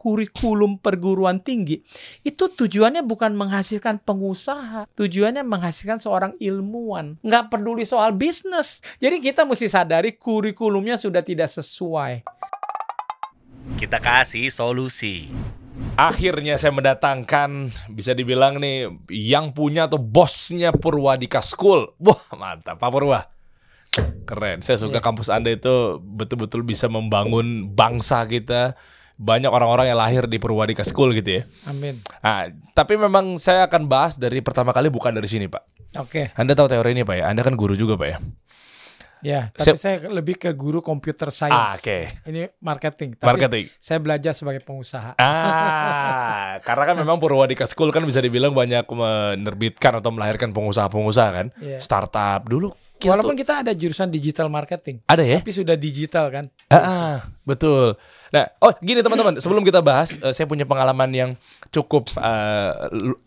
kurikulum perguruan tinggi itu tujuannya bukan menghasilkan pengusaha, tujuannya menghasilkan seorang ilmuwan. Nggak peduli soal bisnis. Jadi kita mesti sadari kurikulumnya sudah tidak sesuai. Kita kasih solusi. Akhirnya saya mendatangkan bisa dibilang nih yang punya atau bosnya Purwadika School. Wah, mantap Pak Purwa. Keren. Saya suka Iya. kampus Anda itu betul-betul bisa membangun bangsa kita. Banyak orang-orang yang lahir di Purwadika School gitu ya. Amin. Nah, tapi memang saya akan bahas dari pertama kali bukan dari sini, Pak. Oke. Anda tahu teori ini, Pak ya? Anda kan guru juga, Pak ya? Ya, tapi Siap. saya lebih ke guru computer science. Ah, oke. Ini marketing. Tapi Marketing. Saya belajar sebagai pengusaha. Ah, karena kan memang Purwadika School kan bisa dibilang banyak menerbitkan atau melahirkan pengusaha-pengusaha kan, Iya. startup dulu. Walaupun kita ada jurusan digital marketing, ada ya, tapi sudah digital kan. ah, ah, betul. Nah, oh gini teman-teman, sebelum kita bahas, eh, saya punya pengalaman yang cukup eh, lu-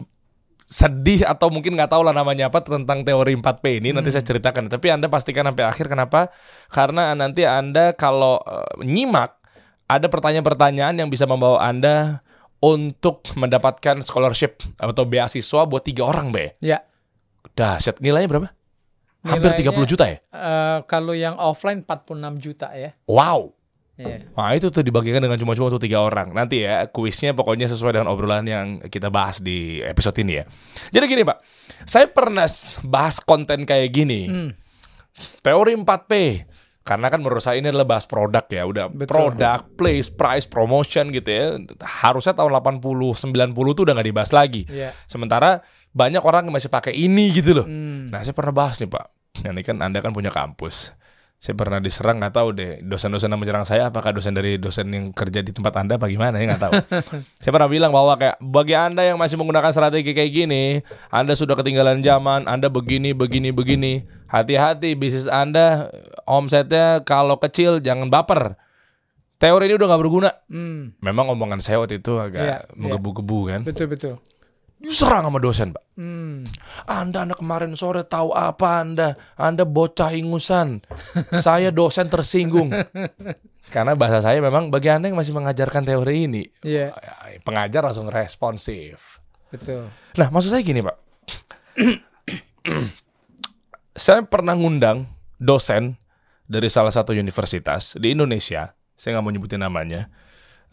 sedih atau mungkin nggak tahu lah namanya apa tentang teori 4P ini nanti saya ceritakan. Tapi anda pastikan sampai akhir kenapa? Karena nanti anda kalau eh, nyimak ada pertanyaan-pertanyaan yang bisa membawa anda untuk mendapatkan scholarship atau beasiswa buat tiga orang, be. Ya. Dahsyat. Nilainya berapa? Hampir Nilainya, 30 juta ya? eh, kalau yang offline 46 juta ya. Wow. Iya. Nah itu tuh dibagikan dengan cuma-cuma untuk tiga orang. Nanti ya kuisnya pokoknya sesuai dengan obrolan yang kita bahas di episode ini ya. Jadi gini Pak, saya pernah bahas konten kayak gini. Hmm. Teori 4P. Karena kan menurut saya ini adalah bahas produk ya. Udah Betul. produk, place, price, promotion gitu ya. Harusnya tahun 80, 90 tuh udah nggak dibahas lagi. Iya. Sementara banyak orang yang masih pakai ini gitu loh. Hmm. Nah, saya pernah bahas nih, Pak. Nah, ini kan Anda kan punya kampus. Saya pernah diserang, nggak tahu deh dosen-dosen yang menyerang saya apakah dosen dari dosen yang kerja di tempat Anda apa gimana ya nggak tahu. saya pernah bilang bahwa kayak bagi Anda yang masih menggunakan strategi kayak gini, Anda sudah ketinggalan zaman, Anda begini begini begini. Hati-hati bisnis Anda omsetnya kalau kecil jangan baper. Teori ini udah nggak berguna. Hmm. Memang omongan saya waktu itu agak Iya, iya. menggebu-gebu kan. Betul betul. Diserang sama dosen, Pak. Hmm. Anda anak kemarin sore tahu apa Anda? Anda bocah ingusan. saya dosen tersinggung. Karena bahasa saya memang bagi Anda yang masih mengajarkan teori ini, Iya, pengajar langsung responsif. betul. Nah, maksud saya gini, Pak. saya pernah ngundang dosen dari salah satu universitas di Indonesia. Saya nggak mau nyebutin namanya.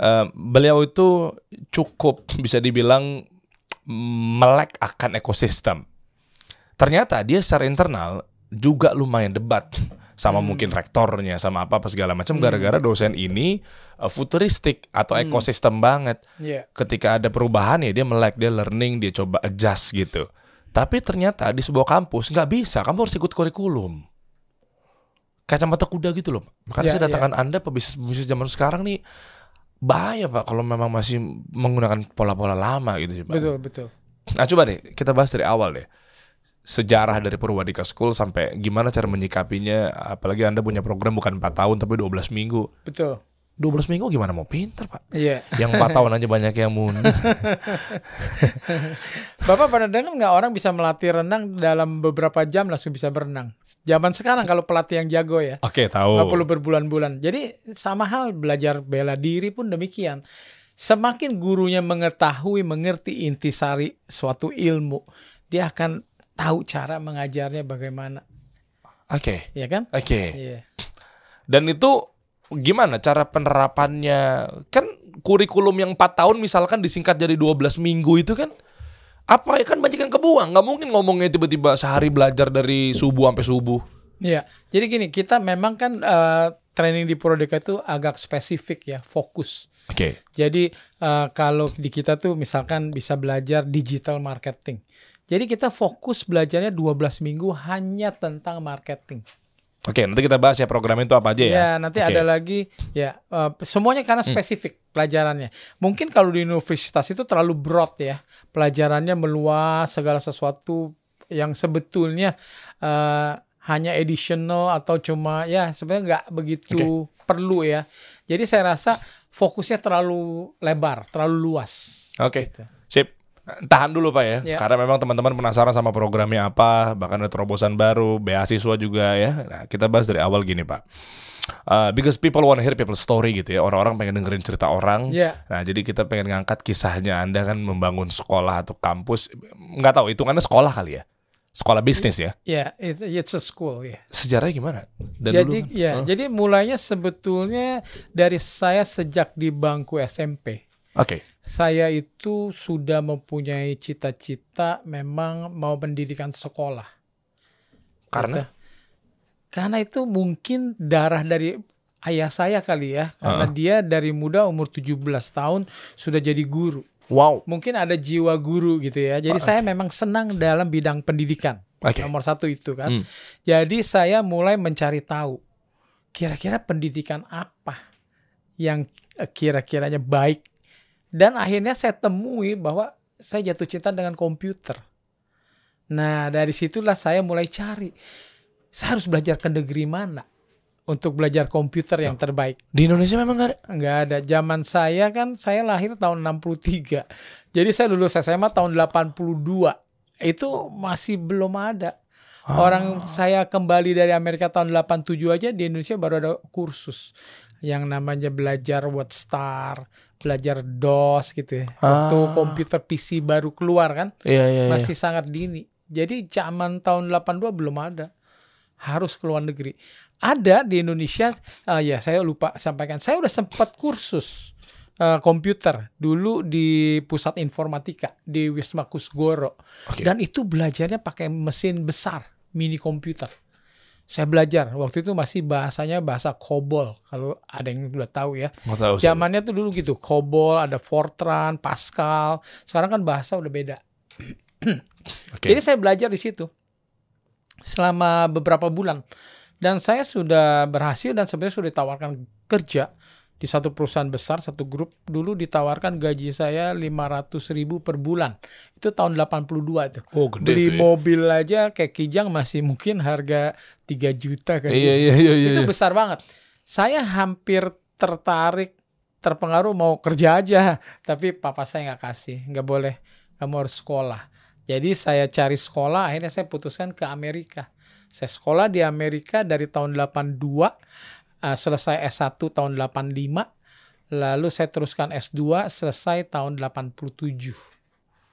Eh, beliau itu cukup bisa dibilang melek akan ekosistem. Ternyata dia secara internal juga lumayan debat sama mungkin rektornya sama apa apa segala macam gara-gara dosen ini eh, futuristik atau ekosistem banget Iya. ketika ada perubahan ya dia melek, dia learning, dia coba adjust gitu. Tapi ternyata di sebuah kampus nggak bisa, kamu harus ikut kurikulum. Kacamata kuda gitu loh. Makanya Ya, saya datangkan Anda pebisnis-pebisnis zaman sekarang nih bahaya Pak kalau memang masih menggunakan pola-pola lama gitu sih Pak. Betul betul. Nah coba deh kita bahas dari awal deh. Sejarah dari Purwadika School sampai gimana cara menyikapinya apalagi Anda punya program bukan 4 tahun tapi 12 minggu. Betul. 12 minggu gimana mau pinter Pak? Iya. Yang 4 tahun aja banyak yang mundur. Bapak pernah dengar nggak orang bisa melatih renang dalam beberapa jam langsung bisa berenang? Zaman sekarang kalau pelatih yang jago ya, Oke, tahu. nggak perlu berbulan-bulan. Jadi sama hal belajar bela diri pun demikian. Semakin gurunya mengetahui, mengerti intisari suatu ilmu, dia akan tahu cara mengajarnya bagaimana, Oke, ya kan? oke. Iya. Dan itu gimana cara penerapannya? Kan kurikulum yang 4 tahun misalkan disingkat jadi 12 minggu itu kan apa ya kan banyak yang kebuang. Nggak mungkin ngomongnya tiba-tiba sehari belajar dari subuh sampai subuh. Iya, jadi gini, kita memang kan eh, training di Prodeka itu agak spesifik ya, fokus. Oke. Jadi eh, kalau di kita tuh misalkan bisa belajar digital marketing. Jadi kita fokus belajarnya 12 minggu hanya tentang marketing. Oke, nanti kita bahas ya program itu apa aja ya. Ya, nanti Oke. ada lagi ya eh, semuanya karena spesifik pelajarannya. Mungkin kalau di universitas itu terlalu broad ya. Pelajarannya meluas segala sesuatu yang sebetulnya eh, hanya additional atau cuma ya sebenarnya nggak begitu perlu ya. Jadi saya rasa fokusnya terlalu lebar, terlalu luas. Oke. Gitu. Tahan dulu Pak ya, Ya. karena memang teman-teman penasaran sama programnya apa, bahkan ada terobosan baru, beasiswa juga ya. Nah, kita bahas dari awal gini Pak. Uh, because people wanna hear people story gitu ya. Orang-orang pengen dengerin cerita orang. Ya, Nah, jadi kita pengen ngangkat kisahnya Anda kan membangun sekolah atau kampus. Nggak tahu, hitungannya sekolah kali ya? Sekolah bisnis ya? ya, it- it's a school ya. Sejarahnya gimana? Dan jadi dulu kan- ya, Oh, jadi mulainya sebetulnya dari saya sejak di bangku SMP. Oke. Saya itu sudah mempunyai cita-cita memang mau pendidikan sekolah. Karena? Gitu. Karena itu mungkin darah dari ayah saya kali ya. Karena Heeh. dia dari muda umur 17 tahun sudah jadi guru. Wow. Mungkin ada jiwa guru gitu ya. Jadi Oh, saya memang senang dalam bidang pendidikan. Oke. Nomor satu itu kan. Hmm. Jadi saya mulai mencari tahu kira-kira pendidikan apa yang eh, kira-kiranya baik. Dan akhirnya saya temui bahwa saya jatuh cinta dengan komputer. Nah dari situlah saya mulai cari. Saya harus belajar ke negeri mana untuk belajar komputer yang terbaik. Di Indonesia memang nggak ada. Enggak ada. Zaman saya kan saya lahir tahun 63. Jadi saya lulus SMA tahun 82. Itu masih belum ada. Orang saya kembali dari Amerika tahun 87 aja di Indonesia baru ada kursus yang namanya belajar WordStar, belajar DOS gitu ya. Waktu Ah. komputer PC baru keluar kan Iya, iya, iya. masih sangat dini. Jadi zaman tahun 82 belum ada. Harus ke luar negeri. Ada di Indonesia, ah, ya saya lupa sampaikan. Saya udah sempat kursus eh, komputer dulu di pusat informatika di Wisma Kusgoro. Oke. Dan itu belajarnya pakai mesin besar, mini komputer. Saya belajar waktu itu masih bahasanya bahasa COBOL kalau ada yang udah tahu ya. Tahu. Zamannya tuh dulu gitu, COBOL, ada Fortran, Pascal. Sekarang kan bahasa udah beda. Oke. Jadi saya belajar di situ selama beberapa bulan dan saya sudah berhasil dan sebenarnya sudah ditawarkan kerja di satu perusahaan besar satu grup dulu ditawarkan gaji saya 500 ribu per bulan itu tahun 82 itu Oh, gede beli tuh ya. mobil aja kayak kijang masih mungkin harga 3 juta kan Iya, iya, iya, iya. itu iya. besar banget. Saya hampir tertarik, terpengaruh mau kerja aja, tapi papa saya nggak kasih, nggak boleh, kamu harus sekolah. Jadi saya cari sekolah, akhirnya saya putuskan ke Amerika. Saya sekolah di Amerika dari tahun 82, eh, selesai S1 tahun 85, lalu saya teruskan S2 selesai tahun 87.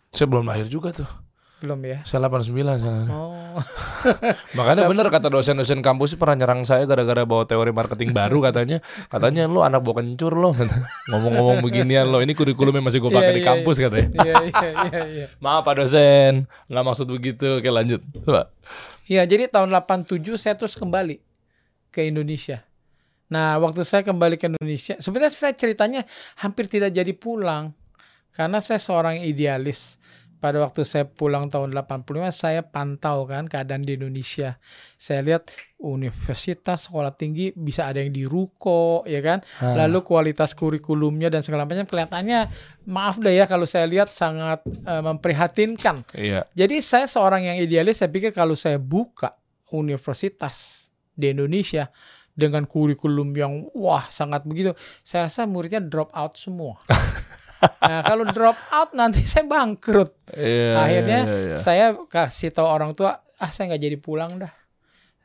Saya belum lahir juga tuh. Belum ya? Saya 89 saya. Oh, Makanya bener kata dosen-dosen kampus pernah nyerang saya gara-gara bawa teori marketing baru katanya. Katanya lu anak bawa kencur lo. Ngomong-ngomong beginian lo. Ini kurikulum yang masih gue pakai Iya, di iya, kampus katanya. iya, iya, iya, iya. Maaf Pak dosen, nggak maksud begitu. Oke lanjut. Iya, jadi tahun 87 saya terus kembali ke Indonesia. Nah, waktu saya kembali ke Indonesia, sebenarnya saya ceritanya hampir tidak jadi pulang. Karena saya seorang idealis. Pada waktu saya pulang tahun 85, saya pantau kan keadaan di Indonesia. Saya lihat universitas, sekolah tinggi bisa ada yang di ruko, ya kan? Lalu kualitas kurikulumnya dan segala macam kelihatannya maaf deh ya kalau saya lihat sangat eh, memprihatinkan. Iya. Jadi saya seorang yang idealis, saya pikir kalau saya buka universitas di Indonesia dengan kurikulum yang wah sangat begitu, saya rasa muridnya drop out semua. nah kalau drop out nanti saya bangkrut. Iya. Akhirnya iya, iya. saya kasih tahu orang tua, ah saya nggak jadi pulang dah.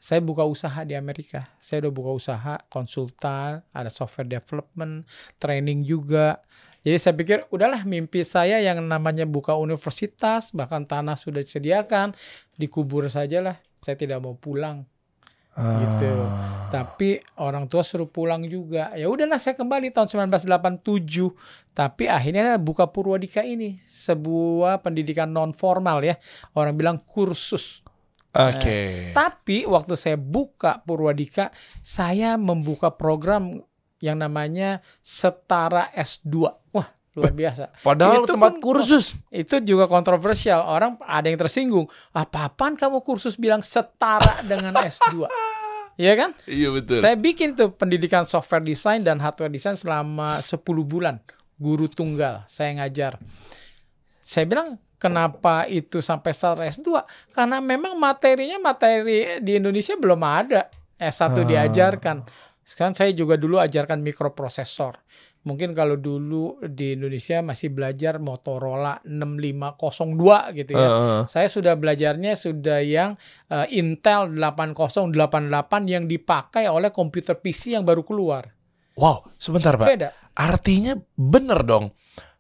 Saya buka usaha di Amerika. Saya udah buka usaha konsultan, ada software development, training juga. Jadi saya pikir udahlah mimpi saya yang namanya buka universitas, bahkan tanah sudah disediakan, dikubur sajalah. Saya tidak mau pulang gitu. Ah. Tapi orang tua suruh pulang juga. Ya udahlah saya kembali tahun 1987. Tapi akhirnya buka Purwadika ini sebuah pendidikan non formal ya. Orang bilang kursus. Oke. Tapi waktu saya buka Purwadika, saya membuka program yang namanya Setara S2. Wah, luar biasa. Padahal Itu tempat pun- kursus. Itu juga kontroversial. Orang ada yang tersinggung. Apa-apaan kamu kursus bilang setara dengan S2? Iya kan? Iya betul. Saya bikin tuh pendidikan software design dan hardware design selama 10 bulan. Guru tunggal, saya ngajar. Saya bilang, kenapa itu sampai setara S2? Karena memang materinya materi di Indonesia belum ada. S1 Ah. diajarkan. Sekarang saya juga dulu ajarkan mikroprosesor. Mungkin kalau dulu di Indonesia masih belajar Motorola 6502 gitu ya. Heeh. Saya sudah belajarnya sudah yang eh, Intel 8088 yang dipakai oleh komputer PC yang baru keluar. Wow, sebentar Pak. Beda. Artinya bener dong.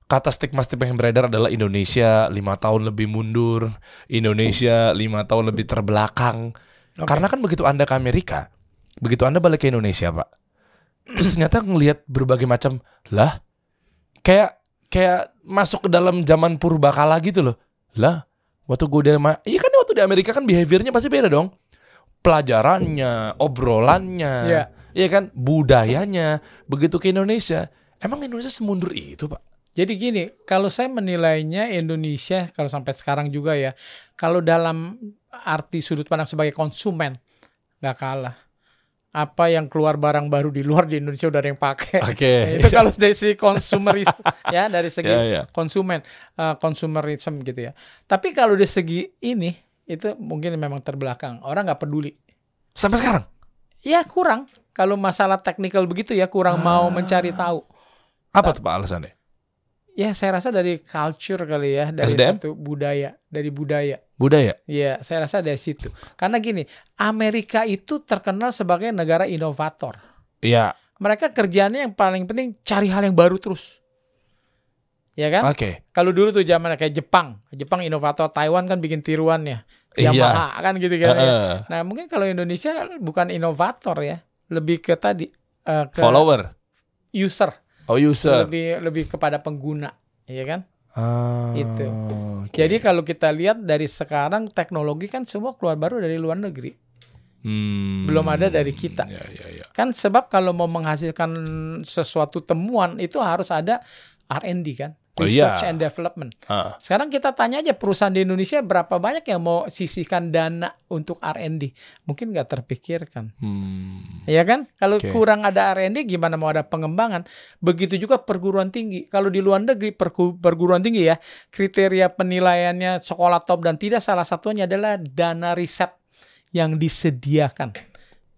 Kata stigma-stigma yang beredar adalah Indonesia lima tahun lebih mundur, Indonesia lima tahun lebih terbelakang. Oke. Karena kan begitu Anda ke Amerika, begitu Anda balik ke Indonesia, Pak. Terus ternyata ngelihat berbagai macam lah, kayak kayak masuk ke dalam zaman purbakala gitu loh. Lah, waktu gue di Ma- iya kan waktu di Amerika kan behaviornya pasti beda dong. Pelajarannya, obrolannya, Iya. iya kan, budayanya. Begitu ke Indonesia, emang Indonesia semundur itu, Pak? Jadi gini, kalau saya menilainya Indonesia kalau sampai sekarang juga ya, kalau dalam arti sudut pandang sebagai konsumen nggak kalah. Apa yang keluar barang baru di luar di Indonesia udah ada yang pakai. Oke. Nah, itu kalau dari segi konsumeris ya dari segi Ya, ya. konsumen uh, gitu ya. Tapi kalau dari segi ini itu mungkin memang terbelakang. Orang nggak peduli. Sampai sekarang? Ya kurang. Kalau masalah teknikal begitu ya kurang mau mencari tahu. Apa tuh Pak alasannya? Ya saya rasa dari culture kali ya, dari SDM? satu budaya, dari budaya. Budaya? Ya, saya rasa dari situ. Karena gini, Amerika itu terkenal sebagai negara inovator. Iya. Mereka kerjanya yang paling penting cari hal yang baru terus. Ya kan? Oke. Kalau dulu tuh zaman kayak Jepang, Jepang inovator, Taiwan kan bikin tiruannya. Iya. Yamaha kan gitu kan. ya. Heeh. Nah, mungkin kalau Indonesia bukan inovator ya, lebih ke tadi eh, ke Follower. user, Oh user. lebih lebih kepada pengguna, ya kan? Ah, Itu. oke. Jadi kalau kita lihat dari sekarang teknologi kan semua keluar baru dari luar negeri. Hmm. belum ada dari kita. Ya, ya, ya. Kan sebab kalau mau menghasilkan sesuatu temuan itu harus ada R&D kan, Oh, research iya. and development. Ah, Sekarang kita tanya aja perusahaan di Indonesia berapa banyak yang mau sisihkan dana untuk R&D? Mungkin nggak terpikirkan. hmm. Ya kan? Kalau Oke. kurang ada R&D gimana mau ada pengembangan? Begitu juga perguruan tinggi. Kalau di luar negeri pergu- perguruan tinggi ya, kriteria penilaiannya sekolah top dan tidak salah satunya adalah dana riset yang disediakan.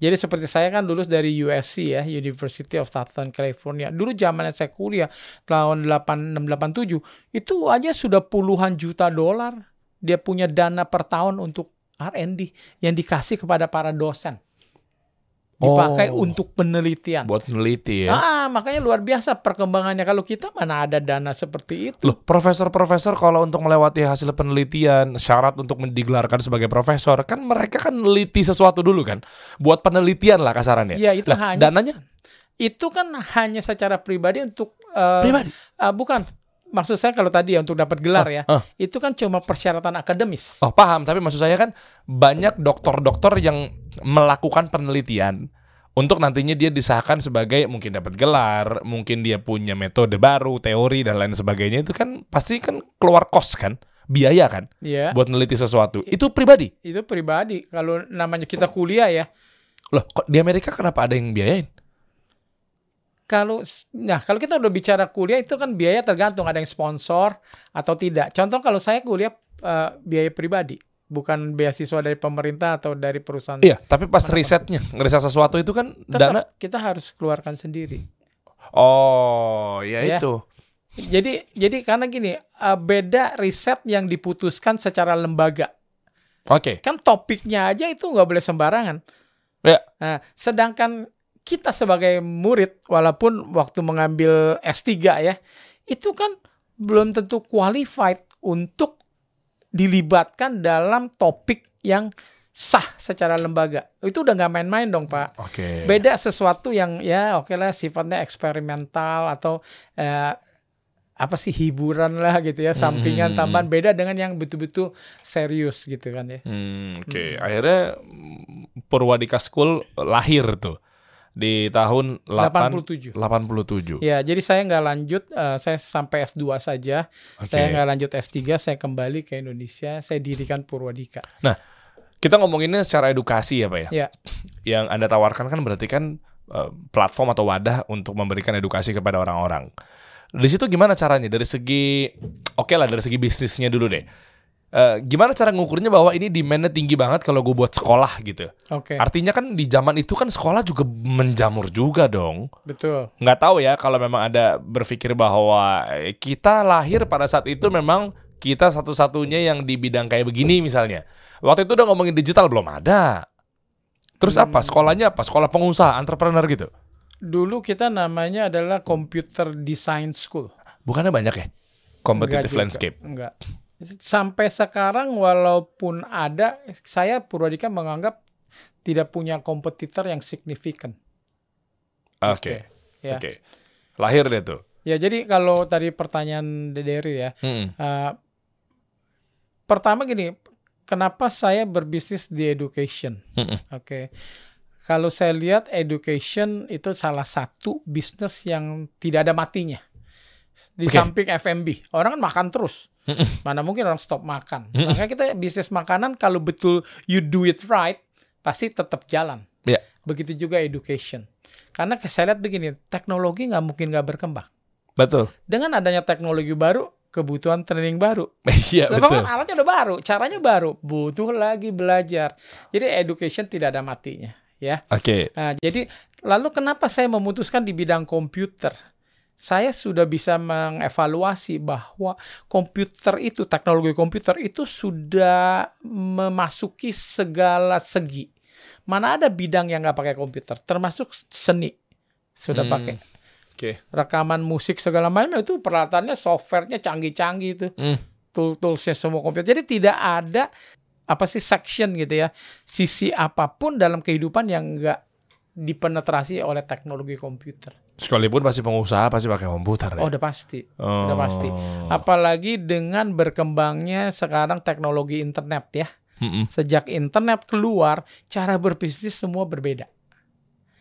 Jadi seperti saya kan lulus dari USC ya, University of Southern California. Dulu zamannya saya kuliah tahun 8687 itu aja sudah puluhan juta dolar dia punya dana per tahun untuk R&D yang dikasih kepada para dosen. Dipakai Oh. untuk penelitian. Buat meneliti ya. Ah, makanya luar biasa perkembangannya. Kalau kita mana ada dana seperti itu. Loh, profesor-profesor kalau untuk melewati hasil penelitian, syarat untuk digelarkan sebagai profesor, kan mereka kan neliti sesuatu dulu kan. Buat penelitian lah kasarannya. Iya, itu Lah, hanya dananya itu kan hanya secara pribadi untuk eh, pribadi. ah, bukan. Maksud saya kalau tadi ya untuk dapat gelar ya, ah. itu kan cuma persyaratan akademis. Oh, paham, tapi maksud saya kan banyak dokter-dokter yang melakukan penelitian untuk nantinya dia disahkan sebagai mungkin dapat gelar, mungkin dia punya metode baru, teori dan lain sebagainya itu kan pasti kan keluar kos kan, biaya kan Iya. buat neliti sesuatu. Itu pribadi. Itu pribadi. Kalau namanya kita kuliah ya, Loh, kok di Amerika kenapa ada yang biayain? Kalau nah kalau kita udah bicara kuliah itu kan biaya tergantung ada yang sponsor atau tidak. Contoh kalau saya kuliah eh, biaya pribadi, bukan beasiswa dari pemerintah atau dari perusahaan. Iya, tapi pas risetnya, ngeriset sesuatu itu kan Tetap dana. kita harus keluarkan sendiri. Oh, ya, Ya. itu. Jadi jadi karena gini, eh, beda riset yang diputuskan secara lembaga. Oke. Kan topiknya aja itu nggak boleh sembarangan. Ya. Nah, sedangkan kita sebagai murid, walaupun waktu mengambil S3 ya, itu kan belum tentu qualified untuk dilibatkan dalam topik yang sah secara lembaga. Itu udah nggak main-main dong, Pak. Oke. Beda sesuatu yang ya oke lah sifatnya eksperimental atau eh, apa sih hiburan lah gitu ya, sampingan Hmm. tambahan beda dengan yang betul-betul serius gitu kan ya. Hmm, Oke, akhirnya mm, Purwadika School lahir tuh di tahun 8, 87. 87. Ya, jadi saya nggak lanjut, eh, saya sampai S2 saja. Oke. Saya nggak lanjut S3, saya kembali ke Indonesia, saya dirikan Purwadika. Kita ngomonginnya secara edukasi ya, Pak ya. Ya, Yang Anda tawarkan kan berarti kan eh, platform atau wadah untuk memberikan edukasi kepada orang-orang. Di situ gimana caranya? Dari segi oke lah dari segi bisnisnya dulu deh. Eh, gimana cara ngukurnya bahwa ini demandnya tinggi banget kalau gue buat sekolah gitu? Oke, Artinya kan di zaman itu kan sekolah juga menjamur juga dong. betul. Nggak tahu ya kalau memang ada berpikir bahwa eh, kita lahir pada saat itu memang kita satu-satunya yang di bidang kayak begini misalnya. Waktu itu udah ngomongin digital belum ada. Terus apa? Sekolahnya apa? Sekolah pengusaha, entrepreneur gitu. Dulu kita namanya adalah Computer Design School. Bukannya banyak ya? Competitive Enggak juga, landscape. Enggak. Sampai sekarang walaupun ada, saya Purwadika menganggap tidak punya kompetitor yang signifikan. Oke. Ya. Oke. Lahir deh tuh. Ya, jadi kalau tadi pertanyaan Dederi ya, Mm-mm. eh, pertama gini, kenapa saya berbisnis di education? Mm-mm. Oke. Kalau saya lihat education itu salah satu bisnis yang tidak ada matinya. Di Oke. samping F&B. Orang kan makan terus. Mana mungkin orang stop makan. Makanya kita bisnis makanan kalau betul you do it right, pasti tetap jalan. Iya. Begitu juga education. Karena saya lihat begini, teknologi nggak mungkin nggak berkembang. Betul. Dengan adanya teknologi baru, kebutuhan training baru. Iya betul. kan alatnya udah baru, caranya baru, butuh lagi belajar. Jadi education tidak ada matinya, ya. Oke. Nah, jadi lalu kenapa saya memutuskan di bidang komputer? Saya sudah bisa mengevaluasi bahwa komputer itu, teknologi komputer itu sudah memasuki segala segi. Mana ada bidang yang nggak pakai komputer, termasuk seni sudah Hmm. pakai. Oke. Rekaman musik segala macam itu peralatannya, softwarenya canggih-canggih itu Mm. tool-toolsnya semua komputer. Jadi tidak ada apa sih section gitu ya, sisi apa pun dalam kehidupan yang enggak dipenetrasi oleh teknologi komputer. Sekalipun pasti pengusaha pasti pakai komputer ya. Oh, udah pasti. Oh. udah pasti. Apalagi dengan berkembangnya sekarang teknologi internet ya. Mm-mm. Sejak internet keluar, cara berbisnis semua berbeda.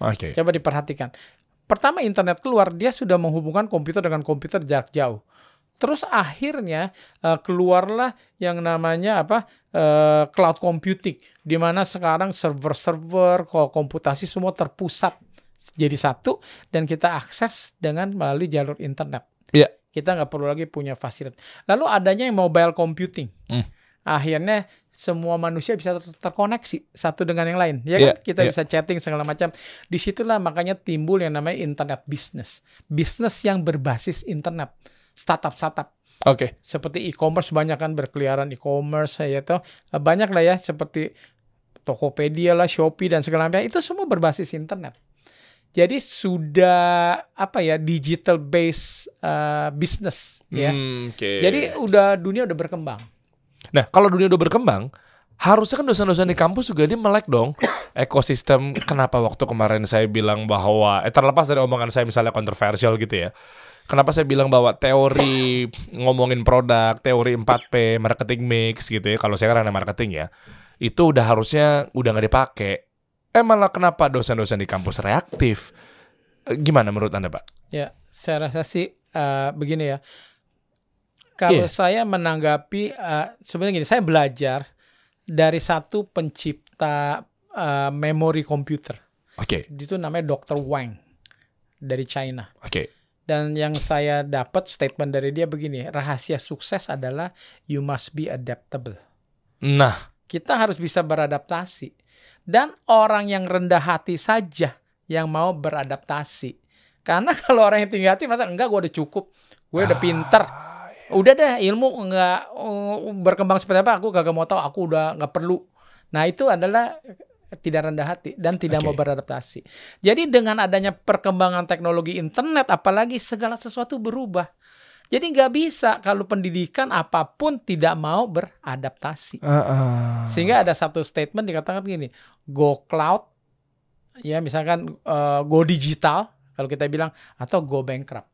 Oke. Coba diperhatikan. Pertama internet keluar, dia sudah menghubungkan komputer dengan komputer jarak jauh. Terus akhirnya eh, keluarlah yang namanya apa eh, cloud computing, di mana sekarang server-server, ko- komputasi semua terpusat jadi satu dan kita akses dengan melalui jalur internet. Iya. Kita nggak perlu lagi punya fasilitas. Lalu adanya yang mobile computing. Hmm. Akhirnya semua manusia bisa ter- terkoneksi satu dengan yang lain. Ya Iya, kan? Kita iya. bisa chatting segala macam. Di situlah makanya timbul yang namanya internet business. Bisnis yang berbasis internet. Startup-startup. Oke. Seperti e-commerce banyak kan berkeliaran e-commerce ya toh. Banyak lah ya seperti Tokopedia lah, Shopee dan segala macam. Itu semua berbasis internet. Jadi sudah apa ya digital based uh, business ya. Hmm, Oke. Jadi udah dunia udah berkembang. Nah, kalau dunia udah berkembang, harusnya kan dosen-dosen di kampus juga dia melek dong ekosistem. Kenapa waktu kemarin saya bilang bahwa, eh terlepas dari omongan saya misalnya kontroversial gitu ya. Kenapa saya bilang bahwa teori ngomongin produk, teori 4P, marketing mix gitu ya. Kalau saya kan anak marketing ya, itu udah harusnya udah nggak dipakai. Eh malah kenapa dosen-dosen di kampus reaktif? Eh, Gimana menurut anda pak? Ya, saya rasa sih uh, begini ya. Kalau Iya. saya menanggapi uh, sebenarnya gini, saya belajar dari satu pencipta uh, memori komputer. Oke, Itu namanya Dr. Wang dari China. oke. Dan yang saya dapat statement dari dia begini, rahasia sukses adalah you must be adaptable. Nah, Kita harus bisa beradaptasi. Dan orang yang rendah hati saja yang mau beradaptasi. Karena kalau orang yang tinggi hati masa enggak gue udah cukup, gue udah pinter. Udah deh ilmu enggak uh, berkembang seperti apa aku gak mau tahu, aku udah nggak perlu. Nah, itu adalah tidak rendah hati dan tidak Oke. mau beradaptasi. Jadi dengan adanya perkembangan teknologi internet apalagi segala sesuatu berubah. Jadi nggak bisa kalau pendidikan apa pun tidak mau beradaptasi. Sehingga ada satu statement dikatakan begini, go cloud, ya misalkan eh, go digital, kalau kita bilang atau go bankrupt.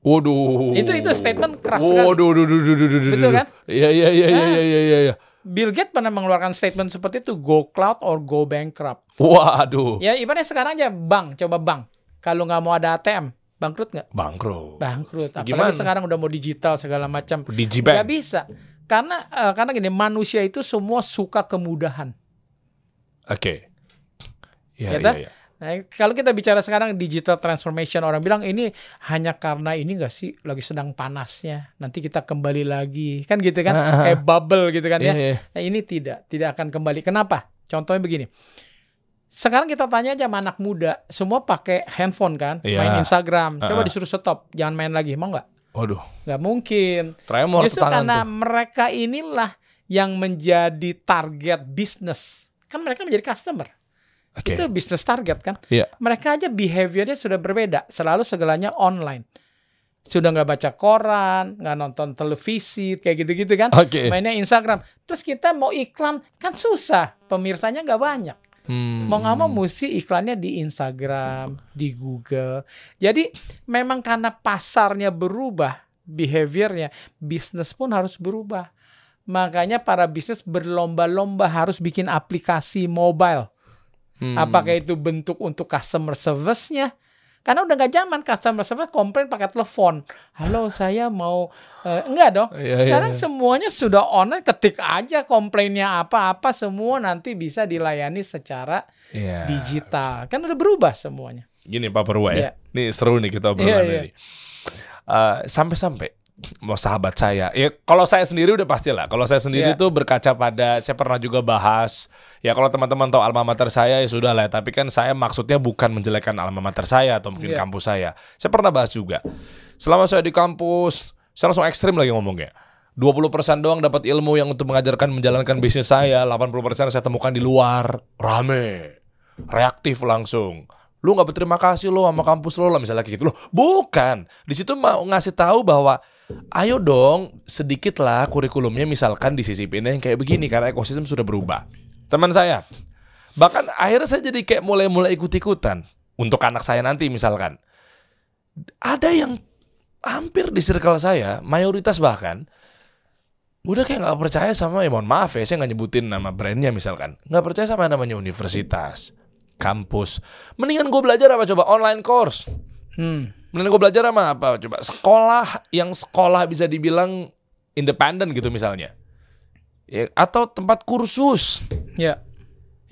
waduh. Itu itu statement keras sekali. Waduh, waduh, waduh, waduh, waduh, Betul waduh. kan? Iya, iya, iya, iya, Ah. iya, iya, iya. Bill Gates pernah mengeluarkan statement seperti itu, go cloud or go bankrupt. Waduh. Ya ibaratnya sekarang aja bank, coba bank. Kalau nggak mau ada ATM, bangkrut nggak? Bangkrut. Bangkrut. Apalagi Gimana? sekarang udah mau digital segala macam. Digibank. bisa. Karena eh, karena gini, manusia itu semua suka kemudahan. Oke. Iya, Ya iya, tak? iya. Nah, kalau kita bicara sekarang digital transformation, orang bilang ini hanya karena ini enggak sih lagi sedang panasnya. Nanti kita kembali lagi, kan gitu kan? Ah, ah, ah. Kayak bubble gitu kan Iya, ya. iya. Nah, ini tidak, tidak akan kembali. Kenapa? Contohnya begini. Sekarang kita tanya aja sama anak muda, semua pakai handphone kan, Iya. main Instagram. Coba Ah. disuruh stop, jangan main lagi, mau nggak? Waduh, Nggak mungkin. tremor Justru karena tuh. mereka inilah yang menjadi target bisnis. Kan mereka menjadi customer. Oke. Itu bisnis target kan. Iya. Mereka aja behaviornya sudah berbeda. Selalu segalanya online. Sudah nggak baca koran, nggak nonton televisi, kayak gitu-gitu kan. Oke. Mainnya Instagram. Terus kita mau iklan, kan susah. Pemirsanya nggak banyak. Hmm. Mau nggak mau mesti iklannya di Instagram, di Google. Jadi memang karena pasarnya berubah, behaviornya, bisnis pun harus berubah. Makanya para bisnis berlomba-lomba harus bikin aplikasi mobile. Hmm. Apakah itu bentuk untuk customer service-nya? Karena udah nggak zaman customer service komplain pakai telepon. Halo, saya mau eh, enggak dong. Iya, iya, Sekarang iya. semuanya sudah online, ketik aja komplainnya apa-apa semua nanti bisa dilayani secara Iya. digital. Kan udah berubah semuanya. Gini Pak Purwa Iya. ya. Nih seru nih kita obrolan Iya, iya. ini. Eh, sampai-sampai mau sahabat saya. Ya kalau saya sendiri udah pasti lah. Kalau saya sendiri Iya. tuh berkaca pada saya pernah juga bahas. Ya kalau teman-teman tahu alma mater saya ya sudah lah. Tapi kan saya maksudnya bukan menjelekkan alma mater saya atau mungkin Iya. kampus saya. Saya pernah bahas juga. Selama saya di kampus, saya langsung ekstrim lagi ngomongnya. 20% doang dapat ilmu yang untuk mengajarkan menjalankan bisnis saya, 80% saya temukan di luar. Rame. Reaktif langsung. Lu nggak berterima kasih lo sama kampus lo lah misalnya kayak gitu loh. Bukan. Di situ mau ngasih tahu bahwa ayo dong sedikit lah kurikulumnya misalkan disisipin yang kayak begini karena ekosistem sudah berubah. Teman saya, bahkan akhirnya saya jadi kayak mulai-mulai ikut-ikutan. Untuk anak saya nanti misalkan. Ada yang hampir di circle saya, mayoritas bahkan udah kayak nggak percaya sama ya mohon maaf ya saya nggak nyebutin nama brandnya misalkan. Nggak percaya sama namanya universitas kampus. Mendingan gue belajar apa coba? Online course Hmm. mendingan gue belajar sama apa coba sekolah yang sekolah bisa dibilang independen gitu misalnya ya, atau tempat kursus Ya.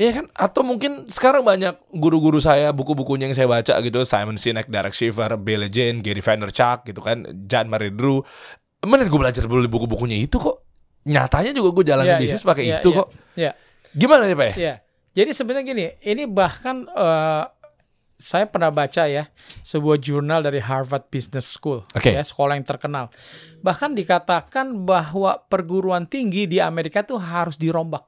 Ya kan? Atau mungkin sekarang banyak guru-guru saya, buku-bukunya yang saya baca gitu, Simon Sinek, Derek Shiver, Bill Jane, Gary Vaynerchuk gitu kan, John Marie Drew. Mending gue belajar dulu buku-bukunya itu kok. Nyatanya juga gue jalan Ya, bisnis ya, pakai ya, itu ya, kok. Ya. Gimana ya Pak ya? Ya. Jadi sebenarnya gini, ini bahkan eh, saya pernah baca ya sebuah jurnal dari Harvard Business School, Oke. ya sekolah yang terkenal. Bahkan dikatakan bahwa perguruan tinggi di Amerika tuh harus dirombak,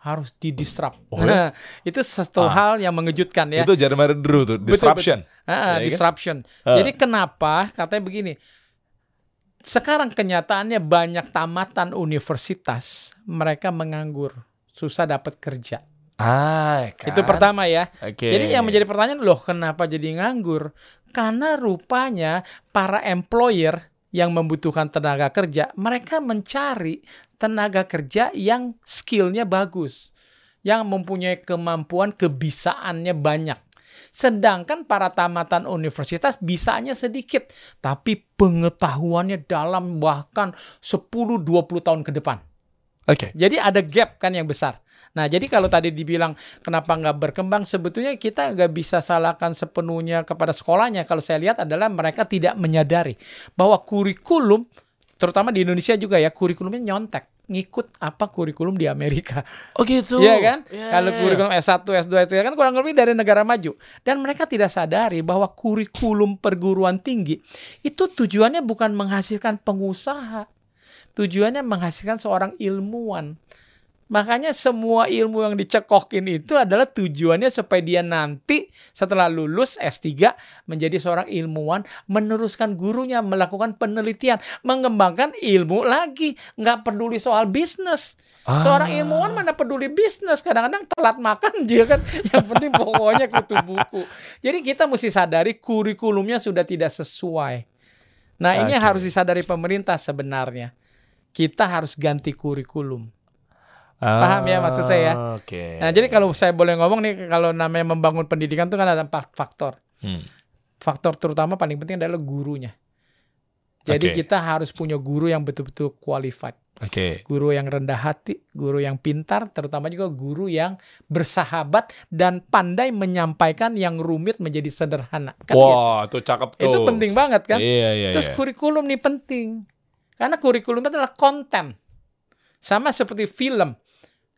harus didisrupt. Oh, ya? Nah, itu satu Ah. hal yang mengejutkan ya. Itu Marie Drew tuh, Betul, disruption. Ah, ah, Ya, kan? disruption. Ah. Jadi kenapa katanya begini? Sekarang kenyataannya banyak tamatan universitas mereka menganggur, susah dapat kerja. Ah, kan? Itu pertama ya. Oke. Jadi yang menjadi pertanyaan loh kenapa jadi nganggur? Karena rupanya para employer yang membutuhkan tenaga kerja, mereka mencari tenaga kerja yang skillnya bagus, yang mempunyai kemampuan kebisaannya banyak. Sedangkan para tamatan universitas bisanya sedikit, tapi pengetahuannya dalam bahkan 10-20 tahun ke depan. Oke. Jadi ada gap kan yang besar. Nah, jadi kalau tadi dibilang kenapa nggak berkembang, sebetulnya kita nggak bisa salahkan sepenuhnya kepada sekolahnya. Kalau saya lihat adalah mereka tidak menyadari bahwa kurikulum, terutama di Indonesia juga ya, kurikulumnya nyontek ngikut apa kurikulum di Amerika. Oh gitu. Iya kan? Iya, Kalau iya, kurikulum S1, S2, S3 kan kurang lebih dari negara maju. Dan mereka tidak sadari bahwa kurikulum perguruan tinggi itu tujuannya bukan menghasilkan pengusaha. Tujuannya menghasilkan seorang ilmuwan. Makanya semua ilmu yang dicekokin itu adalah tujuannya supaya dia nanti setelah lulus S3 menjadi seorang ilmuwan, meneruskan gurunya, melakukan penelitian, mengembangkan ilmu lagi. Nggak peduli soal bisnis. Seorang Ah. ilmuwan mana peduli bisnis, kadang-kadang telat makan dia kan. Yang penting pokoknya kutu buku. Jadi kita mesti sadari kurikulumnya sudah tidak sesuai. Nah ini harus disadari pemerintah sebenarnya. Kita harus ganti kurikulum. Paham ya maksud saya? Ah, Oke. Nah, jadi kalau saya boleh ngomong nih, kalau namanya membangun pendidikan itu kan ada empat faktor. Hmm. Faktor terutama paling penting adalah gurunya. Jadi Oke. kita harus punya guru yang betul-betul qualified. Oke. Guru yang rendah hati, guru yang pintar, terutama juga guru yang bersahabat dan pandai menyampaikan yang rumit menjadi sederhana. Kan gitu. Wah, tuh cakep tuh. Itu penting banget kan? Iya, iya, Terus iya. kurikulum nih penting. Karena kurikulum itu adalah konten. Sama seperti film.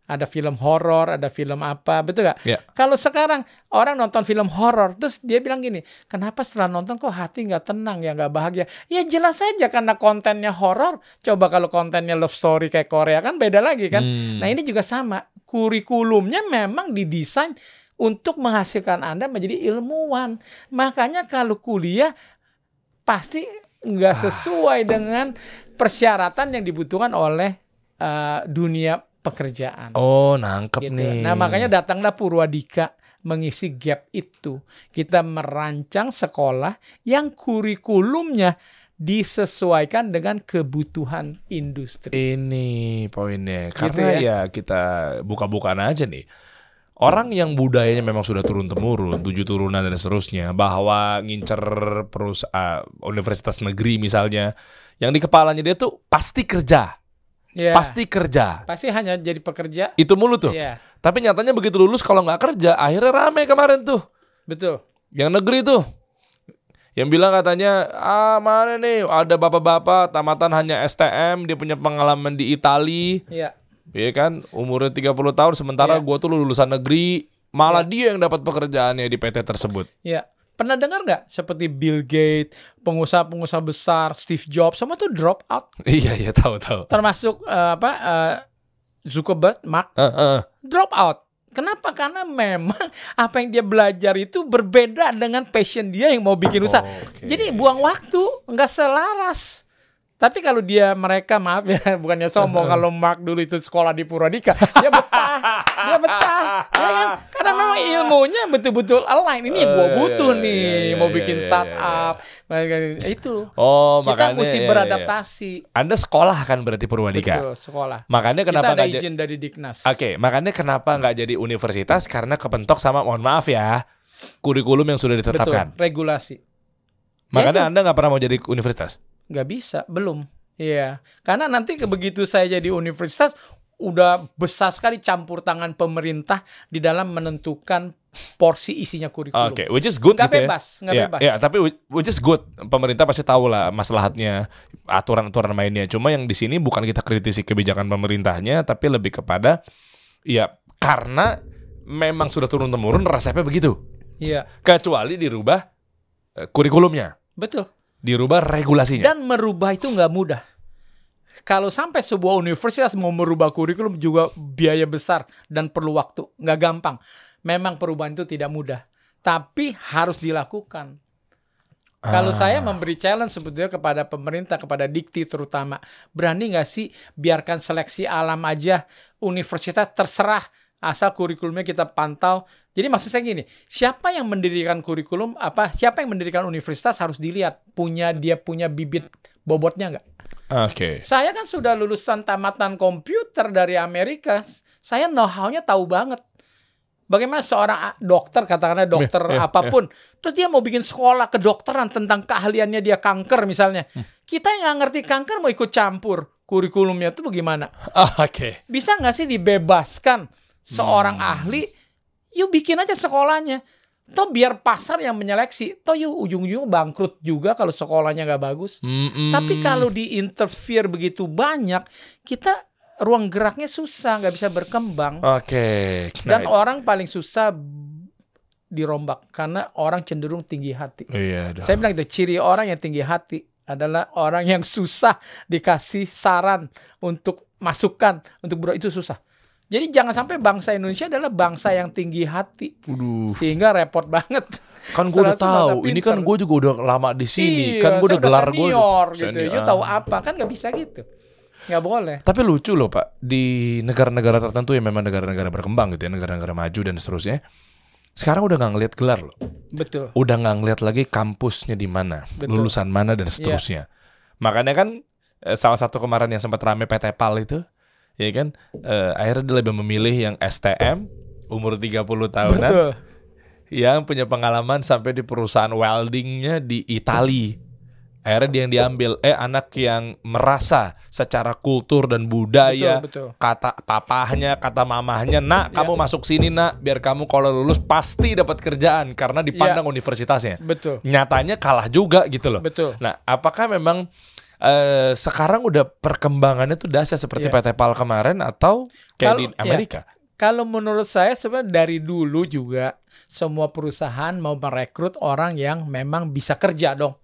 Ada film horor, ada film apa, betul gak? Ya. Kalau sekarang orang nonton film horor, terus dia bilang gini, kenapa setelah nonton kok hati nggak tenang ya, nggak bahagia? Ya jelas saja karena kontennya horor. Coba kalau kontennya love story kayak Korea kan beda lagi kan. Hmm. Nah ini juga sama, kurikulumnya memang didesain untuk menghasilkan Anda menjadi ilmuwan. Makanya kalau kuliah pasti nggak Ah. sesuai dengan persyaratan yang dibutuhkan oleh eh, dunia pekerjaan. Oh, nangkep Gitu. nih. Nah makanya datanglah Purwadika mengisi gap itu. Kita merancang sekolah yang kurikulumnya disesuaikan dengan kebutuhan industri. Ini poinnya. Gitu Karena ya. ya. kita buka-bukaan aja nih. Orang yang budayanya memang sudah turun-temurun, tujuh turunan dan seterusnya, bahwa ngincer perusahaan universitas negeri misalnya, yang di kepalanya dia tuh pasti kerja, Ya, pasti kerja. pasti hanya jadi pekerja. Itu mulu tuh. Iya, Tapi nyatanya begitu lulus kalau nggak kerja, akhirnya rame kemarin tuh. betul. Yang negeri tuh. Yang bilang katanya, ah mana nih ada bapak-bapak tamatan hanya STM, dia punya pengalaman di Itali, Iya. Iya kan, umurnya 30 tahun sementara Iya. gua tuh lulusan negeri, malah dia yang dapat pekerjaannya di PT tersebut. Iya. Pernah dengar nggak seperti Bill Gates, pengusaha-pengusaha besar, Steve Jobs, semua tuh drop out. iya, iya, tahu tahu. Termasuk eh, apa eh, Zuckerberg, Mark Eh, eh. drop out. Kenapa? Karena memang apa yang dia belajar itu berbeda dengan passion dia yang mau bikin usaha. Oke. Jadi buang waktu, nggak selaras. Tapi kalau dia mereka maaf ya bukannya sombong kalau Mark dulu itu sekolah di Purwadika dia betah. Dia betah. Ya kan? Karena memang ilmunya betul-betul align. Ini yang gue Oh, iya, butuh iya, nih iya, mau iya, bikin iya, startup. itu. Oh, kita makanya mesti iya, iya, beradaptasi. Iya. Anda sekolah kan berarti Purwadika. betul sekolah. Makanya kita kenapa ada nggak ja- izin dari Diknas. Oke, makanya kenapa nggak jadi universitas? Karena kepentok sama mohon maaf ya kurikulum yang sudah betul ditetapkan. regulasi. Makanya Anda nggak pernah mau jadi universitas. Nggak bisa belum Iya karena nanti ke- begitu saya jadi universitas udah besar sekali campur tangan pemerintah di dalam menentukan porsi isinya kurikulum Oke, which is good Nggak gitu ya. bebas, nggak Iya, bebas. iya, tapi whi- which is good. Pemerintah pasti tahu lah maslahatnya, aturan-aturan mainnya. Cuma yang di sini bukan kita kritisi kebijakan pemerintahnya, tapi lebih kepada ya karena memang sudah turun temurun resepnya begitu. Iya Kecuali dirubah eh, kurikulumnya, betul dirubah regulasinya. dan merubah itu nggak mudah kalau sampai sebuah universitas mau merubah kurikulum juga biaya besar dan perlu waktu nggak gampang memang perubahan itu tidak mudah tapi harus dilakukan Kalau Ah. saya memberi challenge sebetulnya kepada pemerintah, kepada dikti terutama, berani nggak sih biarkan seleksi alam aja universitas terserah asal kurikulumnya kita pantau. Jadi maksud saya gini, siapa yang mendirikan kurikulum apa? Siapa yang mendirikan universitas harus dilihat punya dia punya bibit bobotnya nggak? Oke. Saya kan sudah lulusan tamatan komputer dari Amerika. Saya know-how-nya tahu banget. Bagaimana seorang dokter, katakanlah dokter Iya, iya, apa pun, terus dia mau bikin sekolah kedokteran tentang keahliannya dia kanker misalnya. Hmm. Kita yang nggak ngerti kanker mau ikut campur kurikulumnya itu bagaimana? Ah, Oke. Bisa nggak sih dibebaskan seorang Hmm. ahli? Yuk bikin aja sekolahnya. Toh biar pasar yang menyeleksi. Toh yuk ujung-ujungnya bangkrut juga kalau sekolahnya nggak bagus. Mm-mm. Tapi kalau diinterfere begitu banyak, kita ruang geraknya susah, nggak bisa berkembang. Oke. Dan Nah, orang paling susah dirombak karena orang cenderung tinggi hati. iya. Saya bilang itu ciri orang yang tinggi hati adalah orang yang susah dikasih saran untuk masukan untuk bro itu susah. Jadi jangan sampai bangsa Indonesia adalah bangsa yang tinggi hati Waduh. sehingga repot banget. Kan gue udah tahu. Ini kan gue juga udah lama di sini. Iya, kan gue udah gelar gue. senior gitu. You tahu apa kan nggak bisa gitu. Nggak boleh. Tapi lucu loh Pak, di negara-negara tertentu yang memang negara-negara berkembang gitu ya, negara-negara maju dan seterusnya. Sekarang udah nggak ngeliat gelar loh. Betul. Udah nggak ngeliat lagi kampusnya di mana, Betul. Iya. lulusan mana dan seterusnya. Makanya kan eh, salah satu kemarin yang sempat rame PT PAL itu, ya kan, eh, akhirnya dia lebih memilih yang STM umur 30 tahunan Betul. yang punya pengalaman sampai di perusahaan weldingnya di Itali. akhirnya dia yang diambil eh anak yang merasa secara kultur dan budaya Betul, betul. kata papahnya kata mamahnya nak Ya. kamu masuk sini nak biar kamu kalau lulus pasti dapat kerjaan karena dipandang universitasnya Betul. nyatanya kalah juga gitu loh Betul. nah apakah memang eh, sekarang udah perkembangannya tuh dahsyat seperti Ya. PT PAL kemarin atau kayak Kalau- di ya. Amerika Kalau menurut saya sebenarnya dari dulu juga semua perusahaan mau merekrut orang yang memang bisa kerja dong.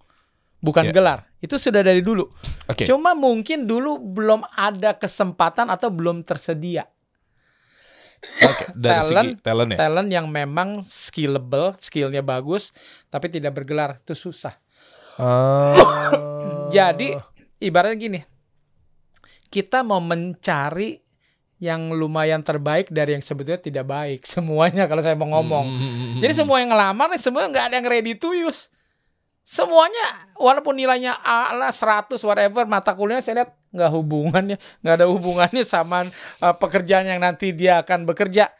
Bukan Ya. gelar. Itu sudah dari dulu. oke Cuma mungkin dulu belum ada kesempatan atau belum tersedia Oke, dari segi talent- talent ya talent yang memang skillable, skillnya bagus, tapi tidak bergelar. Itu susah. Oh. Jadi ibaratnya gini, kita mau mencari yang lumayan terbaik dari yang sebetulnya tidak baik semuanya kalau saya mau ngomong. Hmm, Jadi semua yang ngelamar nih semua nggak ada yang ready to use. Semuanya walaupun nilainya A lah 100 whatever mata kuliahnya saya lihat nggak hubungannya, nggak ada hubungannya sama uh, pekerjaan yang nanti dia akan bekerja.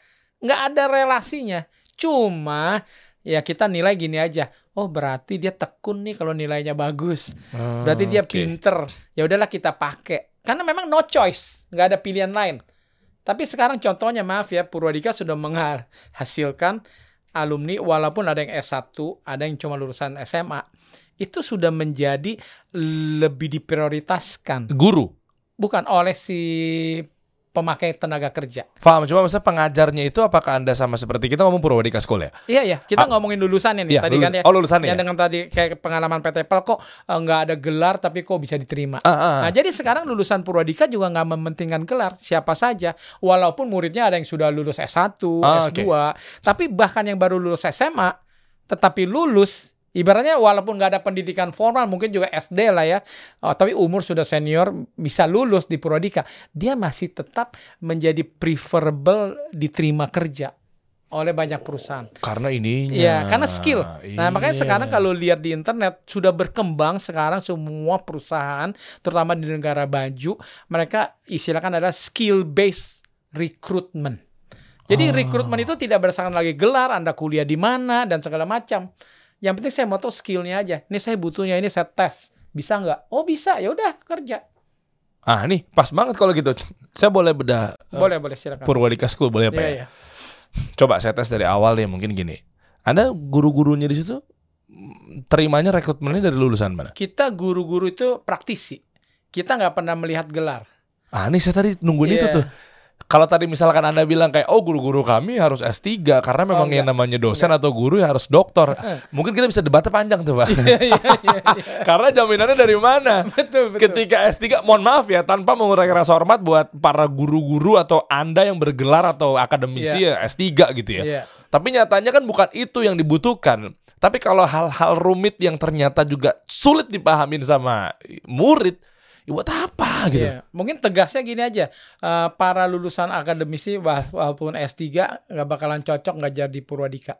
nggak ada relasinya. Cuma ya kita nilai gini aja. Oh berarti dia tekun nih kalau nilainya bagus. Berarti dia Oke. pinter. Ya udahlah kita pakai. Karena memang no choice, nggak ada pilihan lain. Tapi sekarang contohnya maaf ya, Purwadika sudah menghasilkan alumni walaupun ada yang S1, ada yang cuma lulusan SMA. Itu sudah menjadi lebih diprioritaskan. guru Bukan oleh si pemakai tenaga kerja. Paham, cuma maksudnya pengajarnya itu apakah Anda sama seperti kita ngomong Purwadika School ya? Iya ya, kita Ah. ngomongin lulusannya nih Iya, tadi lulus- kan ya. oh, lulusannya Yang ya? dengan tadi kayak pengalaman PT PEL kok eh, nggak ada gelar tapi kok bisa diterima. Ah, ah, Nah, jadi sekarang lulusan Purwadika juga nggak mementingkan gelar siapa saja, walaupun muridnya ada yang sudah lulus S1, Ah, S2, tapi bahkan yang baru lulus SMA, tetapi lulus, ibaratnya walaupun nggak ada pendidikan formal, mungkin juga SD lah ya, oh, tapi umur sudah senior bisa lulus di Purwadika, dia masih tetap menjadi preferable diterima kerja oleh banyak perusahaan. karena ininya. Iya, karena skill. Nah, makanya Iya. sekarang kalau lihat di internet sudah berkembang sekarang semua perusahaan, terutama di negara baju, mereka istilahkan adalah skill based recruitment. Jadi Oh. rekrutmen itu tidak berdasarkan lagi gelar, Anda kuliah di mana dan segala macam. Yang penting saya mau tahu skillnya aja. Ini saya butuhnya ini saya tes. Bisa nggak? Oh bisa, ya udah kerja. Ah, nih pas banget kalau gitu. Saya boleh bedah eh, Boleh, boleh silakan. Purwadika School boleh apa Iya, ya? iya. Coba saya tes dari awal deh mungkin gini. Anda guru-gurunya di situ mm, terimanya rekrutmennya dari lulusan mana? Kita guru-guru itu praktisi. Kita nggak pernah melihat gelar. Ah, nih saya tadi nungguin itu Iya. tuh. Kalau tadi misalkan Anda bilang kayak oh guru-guru kami harus S3 karena memang yang enggak. namanya dosen atau guru ya harus doktor. Mungkin kita bisa debatnya panjang tuh, Pak. Iya, iya, iya, karena jaminannya dari mana? Betul, betul. Ketika S3, mohon maaf ya, tanpa mengurangi rasa hormat buat para guru-guru atau Anda yang bergelar atau akademisi ya S3 gitu ya. Iya. Tapi nyatanya kan bukan itu yang dibutuhkan. Tapi kalau hal-hal rumit yang ternyata juga sulit dipahamin sama murid, ya buat apa gitu? Iya, mungkin tegasnya gini aja, eh, para lulusan akademisi walaupun S3 nggak bakalan cocok ngajar di Purwadika.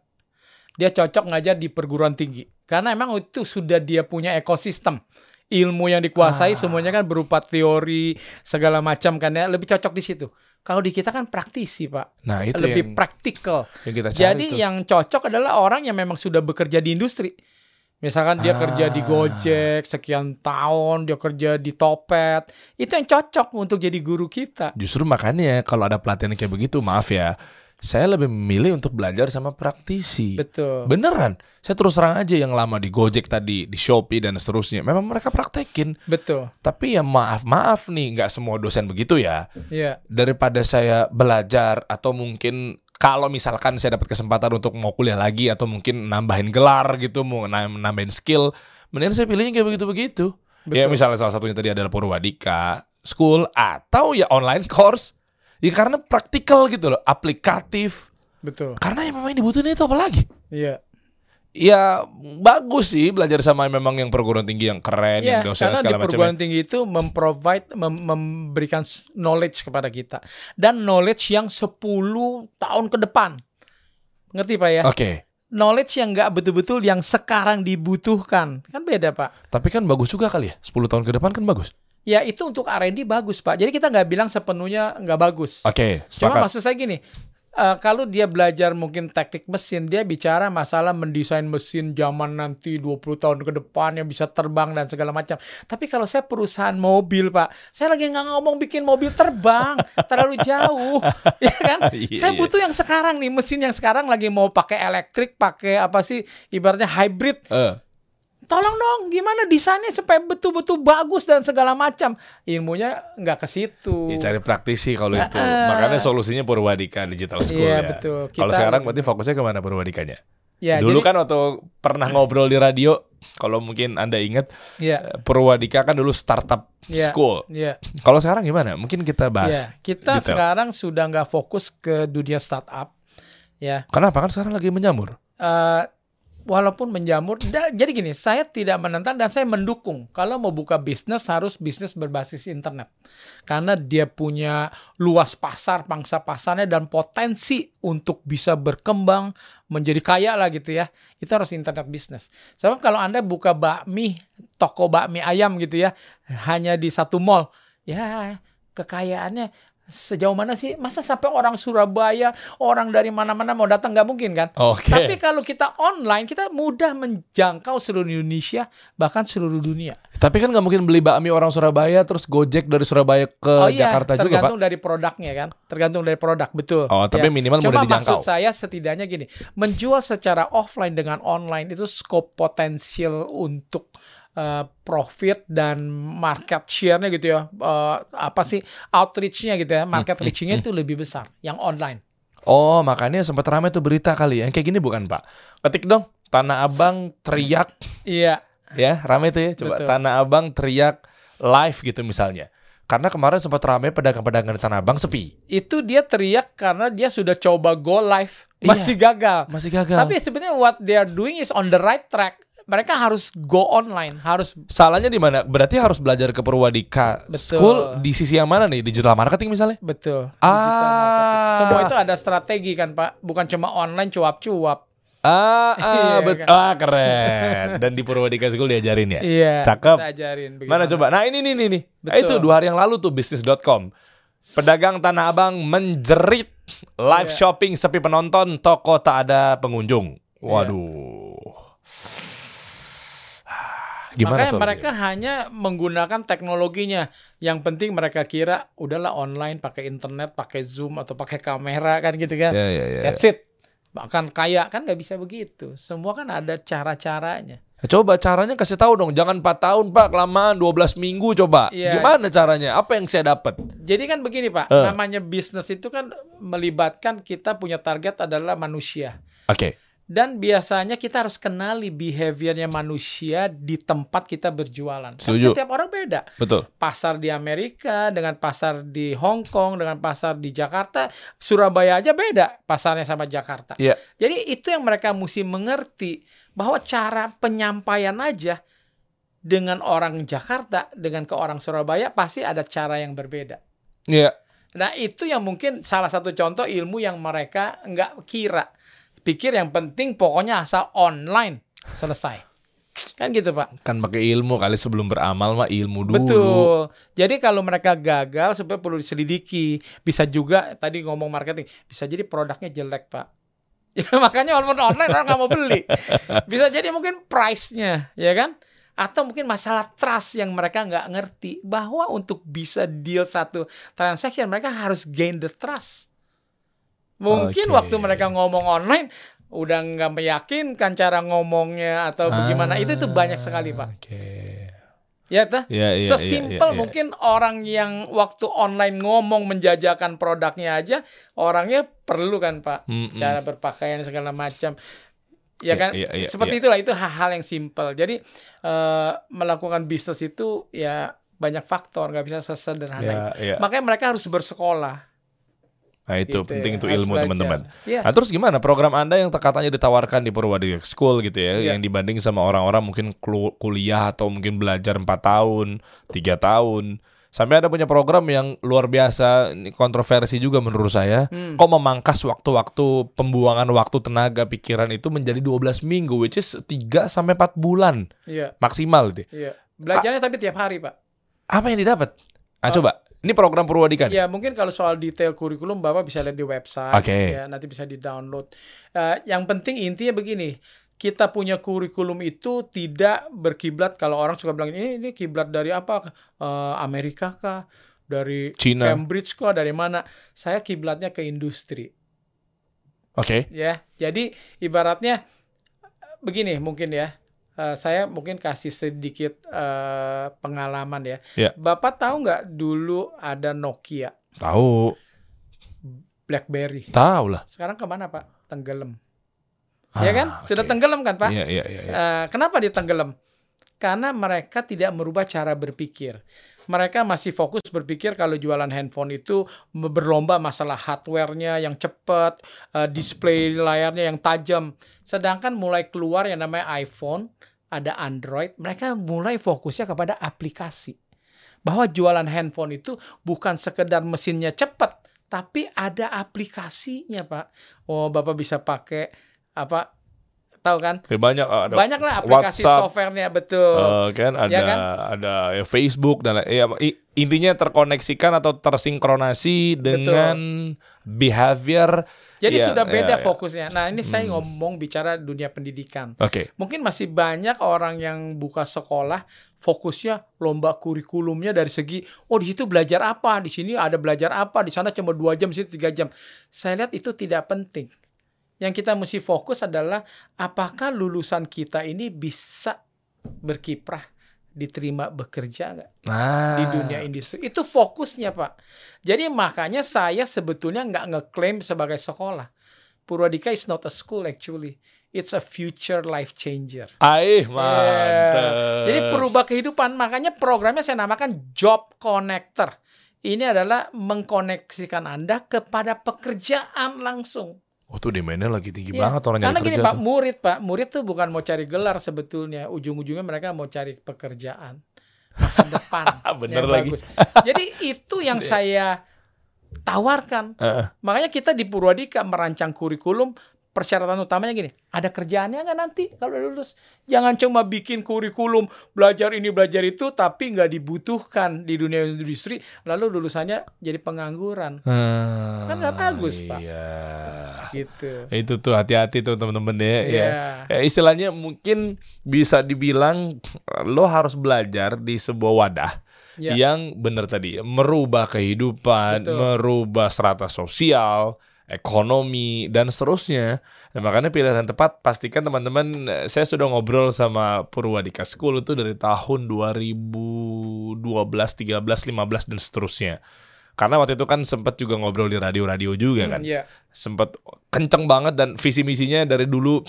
Dia cocok ngajar di perguruan tinggi. Karena emang itu sudah dia punya ekosistem. Ilmu yang dikuasai Ah. semuanya kan berupa teori segala macam kan ya, lebih cocok di situ. Kalau di kita kan praktisi, Pak. Nah, itu lebih yang, praktikal. yang kita cari Jadi tuh. yang cocok adalah orang yang memang sudah bekerja di industri. Misalkan dia kerja di Ah. Gojek sekian tahun, dia kerja di Topet, itu yang cocok untuk jadi guru kita. Justru makanya kalau ada pelatihan kayak begitu, maaf ya, saya lebih memilih untuk belajar sama praktisi. Betul. Beneran, saya terus terang aja yang lama di Gojek tadi, di Shopee dan seterusnya. Memang mereka praktekin. Betul. Tapi ya maaf maaf nih, nggak semua dosen begitu ya. Iya. Daripada saya belajar atau mungkin kalau misalkan saya dapat kesempatan untuk mau kuliah lagi atau mungkin nambahin gelar gitu, mau nam- nambahin skill, mendingan saya pilihnya kayak begitu-begitu. Ya misalnya salah satunya tadi adalah Purwadika School atau ya online course. Ya karena praktikal gitu loh, aplikatif. Betul. Karena yang memang dibutuhin itu apa lagi? Iya. Ya bagus sih belajar sama memang yang perguruan tinggi yang keren, Iya, yang dosen karena di segala macam. perguruan tinggi itu memprovide mem- memberikan knowledge kepada kita dan knowledge yang 10 tahun ke depan. Ngerti Pak ya? Oke, Knowledge yang nggak betul-betul yang sekarang dibutuhkan. Kan beda, Pak. tapi kan bagus juga kali ya. 10 tahun ke depan kan bagus. Ya itu untuk R&D bagus, Pak. Jadi kita nggak bilang sepenuhnya nggak bagus. Oke, Cuma sepakat. maksud saya gini, eh, kalau dia belajar mungkin teknik mesin, dia bicara masalah mendesain mesin zaman nanti 20 tahun ke depan yang bisa terbang dan segala macam. Tapi kalau saya perusahaan mobil, Pak, saya lagi nggak ngomong bikin mobil terbang, terlalu jauh, ya kan? Iya, saya butuh yang sekarang nih, mesin yang sekarang lagi mau pakai elektrik, pakai apa sih, ibaratnya hybrid. Eh, Tolong dong, gimana desainnya supaya betul-betul bagus dan segala macam. Ilmunya nggak ke situ. ya cari praktisi kalau itu. Heeh. Makanya solusinya Purwadika Digital School Iya, ya. betul. Kalau Kita- sekarang berarti fokusnya ke mana Purwadikanya? Ya, Dulu jadi- kan waktu pernah ngobrol di radio, kalau mungkin Anda ingat, ya, eh, Purwadika kan dulu startup Iya. school. ya. Kalau sekarang gimana? Mungkin kita bahas. Ya, kita detail. sekarang sudah nggak fokus ke dunia startup, ya. Kenapa? Kan sekarang lagi menjamur. Eh, walaupun menjamur, jadi gini, saya tidak menentang dan saya mendukung kalau mau buka bisnis harus bisnis berbasis internet, karena dia punya luas pasar, pangsa pasarnya dan potensi untuk bisa berkembang menjadi kaya lah gitu ya. Itu harus internet bisnis. Sebab kalau anda buka bakmi, toko bakmi ayam gitu ya, hanya di satu mall, ya kekayaannya sejauh mana sih? Masa sampai orang Surabaya, orang dari mana-mana mau datang nggak mungkin kan? Oke. Tapi kalau kita online, kita mudah menjangkau seluruh Indonesia, bahkan seluruh dunia. Tapi kan nggak mungkin beli bakmi orang Surabaya terus Gojek dari Surabaya ke oh iya, Jakarta juga, Pak. tergantung dari produknya kan, tergantung dari produk betul. Oh, tapi minimal Cuma mudah dijangkau. maksud saya setidaknya gini, menjual secara offline dengan online itu skop potensial untuk uh, profit dan market share-nya gitu ya, uh, apa sih outreach-nya gitu ya, market Hmm, reaching-nya itu lebih besar yang online. Oh, makanya sempat ramai tuh berita kali ya. Kayak gini bukan, Pak? Ketik dong, Tanah Abang teriak Iya, ya, ramai tuh ya. Coba Betul. Tanah Abang teriak live gitu misalnya. Karena kemarin sempat ramai pedagang-pedagang di Tanah Abang sepi. itu dia teriak karena dia sudah coba go live, Iya. masih gagal. Masih gagal. Tapi sebenarnya what they are doing is on the right track. Mereka harus go online, harus Salahnya di mana? Berarti harus belajar ke Purwadika Betul. School di sisi yang mana nih? Digital marketing misalnya? betul. Ah. Semua itu ada strategi kan, Pak. Bukan cuma online cuap-cuap. Ah, ah, Iya, bet- kan? ah, keren. Dan di Purwadika School diajarin ya? Iya. Cakep. Kita ajarin Mana coba? Nah ini nih nih nih. Nah, Betul. itu dua hari yang lalu tuh bisnis.com. Pedagang Tanah Abang menjerit live Iya. shopping sepi penonton, toko tak ada pengunjung. Waduh. Gimana Makanya solusinya? mereka hanya menggunakan teknologinya. Yang penting mereka kira udahlah online pakai internet, pakai Zoom atau pakai kamera kan gitu kan. Ya, ya, ya. That's it. Bahkan kaya kan nggak bisa begitu. Semua kan ada cara-caranya. Coba caranya kasih tahu dong, jangan 4 tahun Pak, kelamaan 12 minggu coba. Iya. Gimana caranya? Apa yang saya dapat? Jadi kan begini Pak, Eh. namanya bisnis itu kan melibatkan kita punya target adalah manusia. Oke. Dan biasanya kita harus kenali behaviornya manusia di tempat kita berjualan. Kan Setuju. setiap orang beda. Betul. Pasar di Amerika dengan pasar di Hong Kong dengan pasar di Jakarta, Surabaya aja beda pasarnya sama Jakarta. Iya. Jadi itu yang mereka mesti mengerti bahwa cara penyampaian aja dengan orang Jakarta dengan ke orang Surabaya pasti ada cara yang berbeda. Iya. Nah itu yang mungkin salah satu contoh ilmu yang mereka nggak kira. Pikir yang penting pokoknya asal online selesai. Kan gitu Pak. Kan pakai ilmu kali sebelum beramal mah ilmu dulu. Betul. Jadi kalau mereka gagal supaya perlu diselidiki. Bisa juga tadi ngomong marketing. Bisa jadi produknya jelek Pak. Ya makanya walaupun online orang nggak mau beli. Bisa jadi mungkin price-nya ya kan. Atau mungkin masalah trust yang mereka nggak ngerti bahwa untuk bisa deal satu transaction mereka harus gain the trust. Mungkin Oke. waktu mereka ngomong online udah nggak meyakinkan cara ngomongnya atau bagaimana itu tuh banyak sekali pak. Oke. Ya tah. Iya, iya, Sesimpel iya, iya, iya. mungkin orang yang waktu online ngomong menjajakan produknya aja orangnya perlu kan pak Mm-mm. cara berpakaian segala macam. Iya, Ya kan, iya, iya, seperti iya. itulah itu hal-hal yang simpel. Jadi eh, melakukan bisnis itu ya banyak faktor, nggak bisa sesederhana Iya, itu. iya. Makanya mereka harus bersekolah. Nah itu Gitu penting ya, itu ilmu teman-teman. Iya. Nah terus gimana program anda yang katanya ditawarkan di Purwadika School gitu ya, Iya. yang dibanding sama orang-orang mungkin kuliah atau mungkin belajar 4 tahun, tiga tahun, sampai ada punya program yang luar biasa, kontroversi juga menurut saya, Hmm. kok memangkas waktu-waktu pembuangan waktu tenaga pikiran itu menjadi 12 minggu, which is 3 sampai 4 bulan Iya, maksimal gitu. iya. Belajarnya tapi tiap hari, Pak. Apa yang didapat? Ah Oh. coba Ini program Purwadika nih? Ya mungkin kalau soal detail kurikulum Bapak bisa lihat di website, Oke. ya nanti bisa di download. Eh, yang penting intinya begini, kita punya kurikulum itu tidak berkiblat kalau orang suka bilang ini ini kiblat dari apa? Eh, Amerika kah? Dari Cina. Cambridge kah? Dari mana? Saya kiblatnya ke industri, Oke. ya. Jadi ibaratnya begini mungkin ya. Eh, saya mungkin kasih sedikit eh, pengalaman ya. Ya. Bapak tahu nggak dulu ada Nokia? Tahu. BlackBerry. Tahu lah. Sekarang ke mana Pak? Tenggelam. Ah, ya kan? Sudah oke. tenggelam kan Pak? Iya, iya, iya. Eh, kenapa dia tenggelam? Karena mereka tidak merubah cara berpikir. Mereka masih fokus berpikir kalau jualan handphone itu berlomba masalah hardware-nya yang cepat, eh, display layarnya yang tajam. Sedangkan mulai keluar yang namanya iPhone, ada Android, mereka mulai fokusnya kepada aplikasi. Bahwa jualan handphone itu bukan sekedar mesinnya cepat, tapi ada aplikasinya, Pak. Oh, Bapak bisa pakai apa? Tahu kan? Oke, banyak ah, ada Banyak lah aplikasi WhatsApp, softwarenya betul. eh, kan ada Ya kan? ada ya, Facebook dan ya, intinya terkoneksikan atau tersinkronasi dengan behavior. Jadi ya, sudah beda ya, ya. fokusnya. Nah ini saya Hmm. ngomong bicara dunia pendidikan. Oke. Mungkin masih banyak orang yang buka sekolah fokusnya lomba kurikulumnya dari segi oh di situ belajar apa, di sini ada belajar apa, di sana cuma dua jam, di situ tiga jam. Saya lihat itu tidak penting. Yang kita mesti fokus adalah apakah lulusan kita ini bisa berkiprah, diterima bekerja nggak? Nah, di dunia industri. Itu fokusnya, Pak. Jadi makanya saya sebetulnya nggak ngeklaim sebagai sekolah. Purwadika is not a school actually. It's a future life changer. Aih, mantap. Jadi perubah kehidupan. Makanya programnya saya namakan Job Connector. Ini adalah mengkoneksikan Anda kepada pekerjaan langsung. Oh, tuh demandnya lagi tinggi Iya. banget orang Karena nyari gini kerja Pak, tuh. murid Pak, murid tuh bukan mau cari gelar sebetulnya. Ujung-ujungnya mereka mau cari pekerjaan masa depan. Bener lagi. bagus. Jadi itu yang saya tawarkan. Heeh. Makanya kita di Purwadika merancang kurikulum persyaratan utamanya gini, ada kerjaannya nggak nanti kalau lulus? Jangan cuma bikin kurikulum belajar ini belajar itu tapi nggak dibutuhkan di dunia industri, lalu lulusannya jadi pengangguran, Hmm, Kan nggak bagus, Pak. Iya. gitu. Itu tuh hati-hati tuh teman-teman ya. ya. Iya. Ya, istilahnya mungkin bisa dibilang lo harus belajar di sebuah wadah Ya. yang benar tadi merubah kehidupan, Betul. merubah strata sosial, ekonomi dan seterusnya. Nah, makanya pilihan yang tepat pastikan teman-teman eh, saya sudah ngobrol sama Purwadika School itu dari tahun 2012, 13, 15 dan seterusnya. Karena waktu itu kan sempat juga ngobrol di radio-radio juga kan Iya. sempat kenceng banget dan visi misinya dari dulu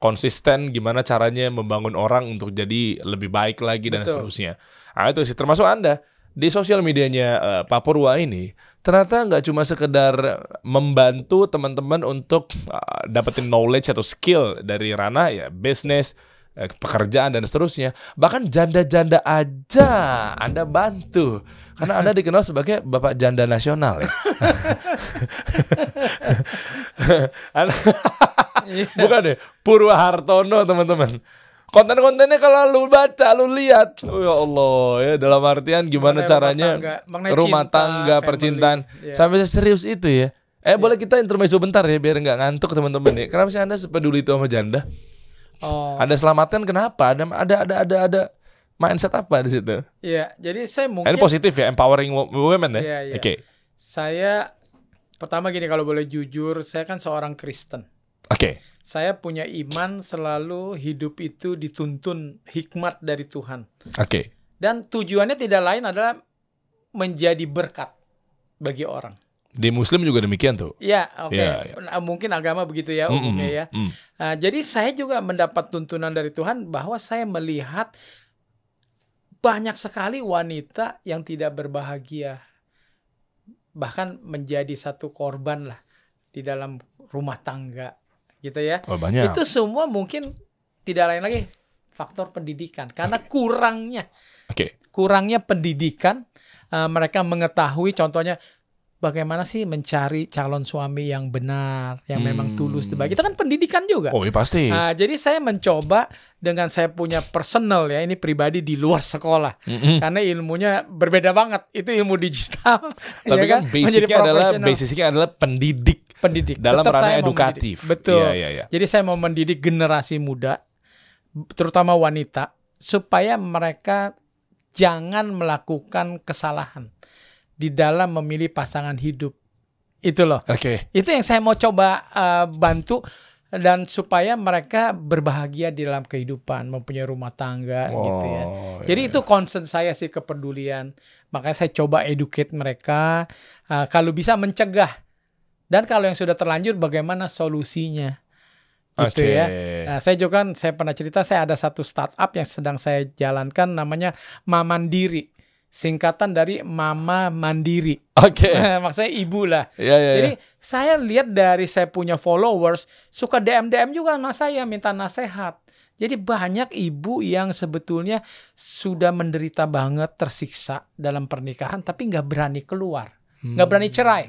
konsisten gimana caranya membangun orang untuk jadi lebih baik lagi dan Betul. seterusnya. Nah itu sih termasuk anda di sosial medianya eh, Pak Purwa ini ternyata nggak cuma sekedar membantu teman-teman untuk eh, dapetin knowledge atau skill dari ranah ya bisnis eh, pekerjaan dan seterusnya bahkan janda-janda aja anda bantu karena anda dikenal sebagai bapak janda nasional ya. Bukan deh, Purwa Hartono teman-teman. Konten-kontennya kalau lu baca, lu lihat, oh ya Allah ya dalam artian gimana Mengenai caranya rumah tangga, mengenai rumah cinta, tangga, family. percintaan, Iya. sampai serius itu ya. Eh boleh kita intermezzo bentar ya biar nggak ngantuk teman-teman ya. Kenapa sih anda sepeduli itu sama janda? Oh, Anda selamatkan kenapa? Ada ada ada ada ada mindset apa di situ? iya. Jadi saya mungkin Ini positif ya, empowering wo- women ya. Iya, iya. Oke, saya pertama gini kalau boleh jujur, saya kan seorang Kristen. oke, Saya punya iman selalu hidup itu dituntun hikmat dari Tuhan. oke. Dan tujuannya tidak lain adalah menjadi berkat bagi orang. Di Muslim juga demikian tuh. Ya, oke. Iya, Nah, Mungkin agama begitu ya umumnya mm, ya. mm. Nah, jadi saya juga mendapat tuntunan dari Tuhan bahwa saya melihat banyak sekali wanita yang tidak berbahagia. Bahkan menjadi satu korban lah di dalam rumah tangga gitu ya. Oh banyak. Itu semua mungkin tidak lain lagi faktor pendidikan karena kurangnya Oke. kurangnya pendidikan eh, mereka mengetahui contohnya bagaimana sih mencari calon suami yang benar, yang memang Hmm. tulus di Itu kan pendidikan juga. Oh, iya pasti. Nah, jadi saya mencoba dengan saya punya personal ya, ini pribadi di luar sekolah. Mm-mm. Karena ilmunya berbeda banget. Itu ilmu digital. Tapi ya kan basicnya adalah basicnya adalah pendidik pendidik. dalam Tetap ranah edukatif. Betul. Iya, iya, iya. Jadi saya mau mendidik generasi muda, terutama wanita, supaya mereka jangan melakukan kesalahan di dalam memilih pasangan hidup. Itu loh. Oke. Itu yang saya mau coba eh, bantu dan supaya mereka berbahagia di dalam kehidupan, mempunyai rumah tangga gitu ya. Jadi iya. itu concern saya sih kepedulian. Makanya saya coba educate mereka uh, kalau bisa mencegah. Dan kalau yang sudah terlanjur bagaimana solusinya? Gitu Oke. ya. Nah, saya juga kan saya pernah cerita saya ada satu startup yang sedang saya jalankan namanya Mamandiri. Singkatan dari Mama Mandiri. Oke. Maksudnya ibu lah. Iya, iya, Jadi iya. saya lihat dari saya punya followers suka DM DM juga sama saya minta nasihat. Jadi banyak ibu yang sebetulnya sudah menderita banget tersiksa dalam pernikahan tapi nggak berani keluar, nggak berani cerai.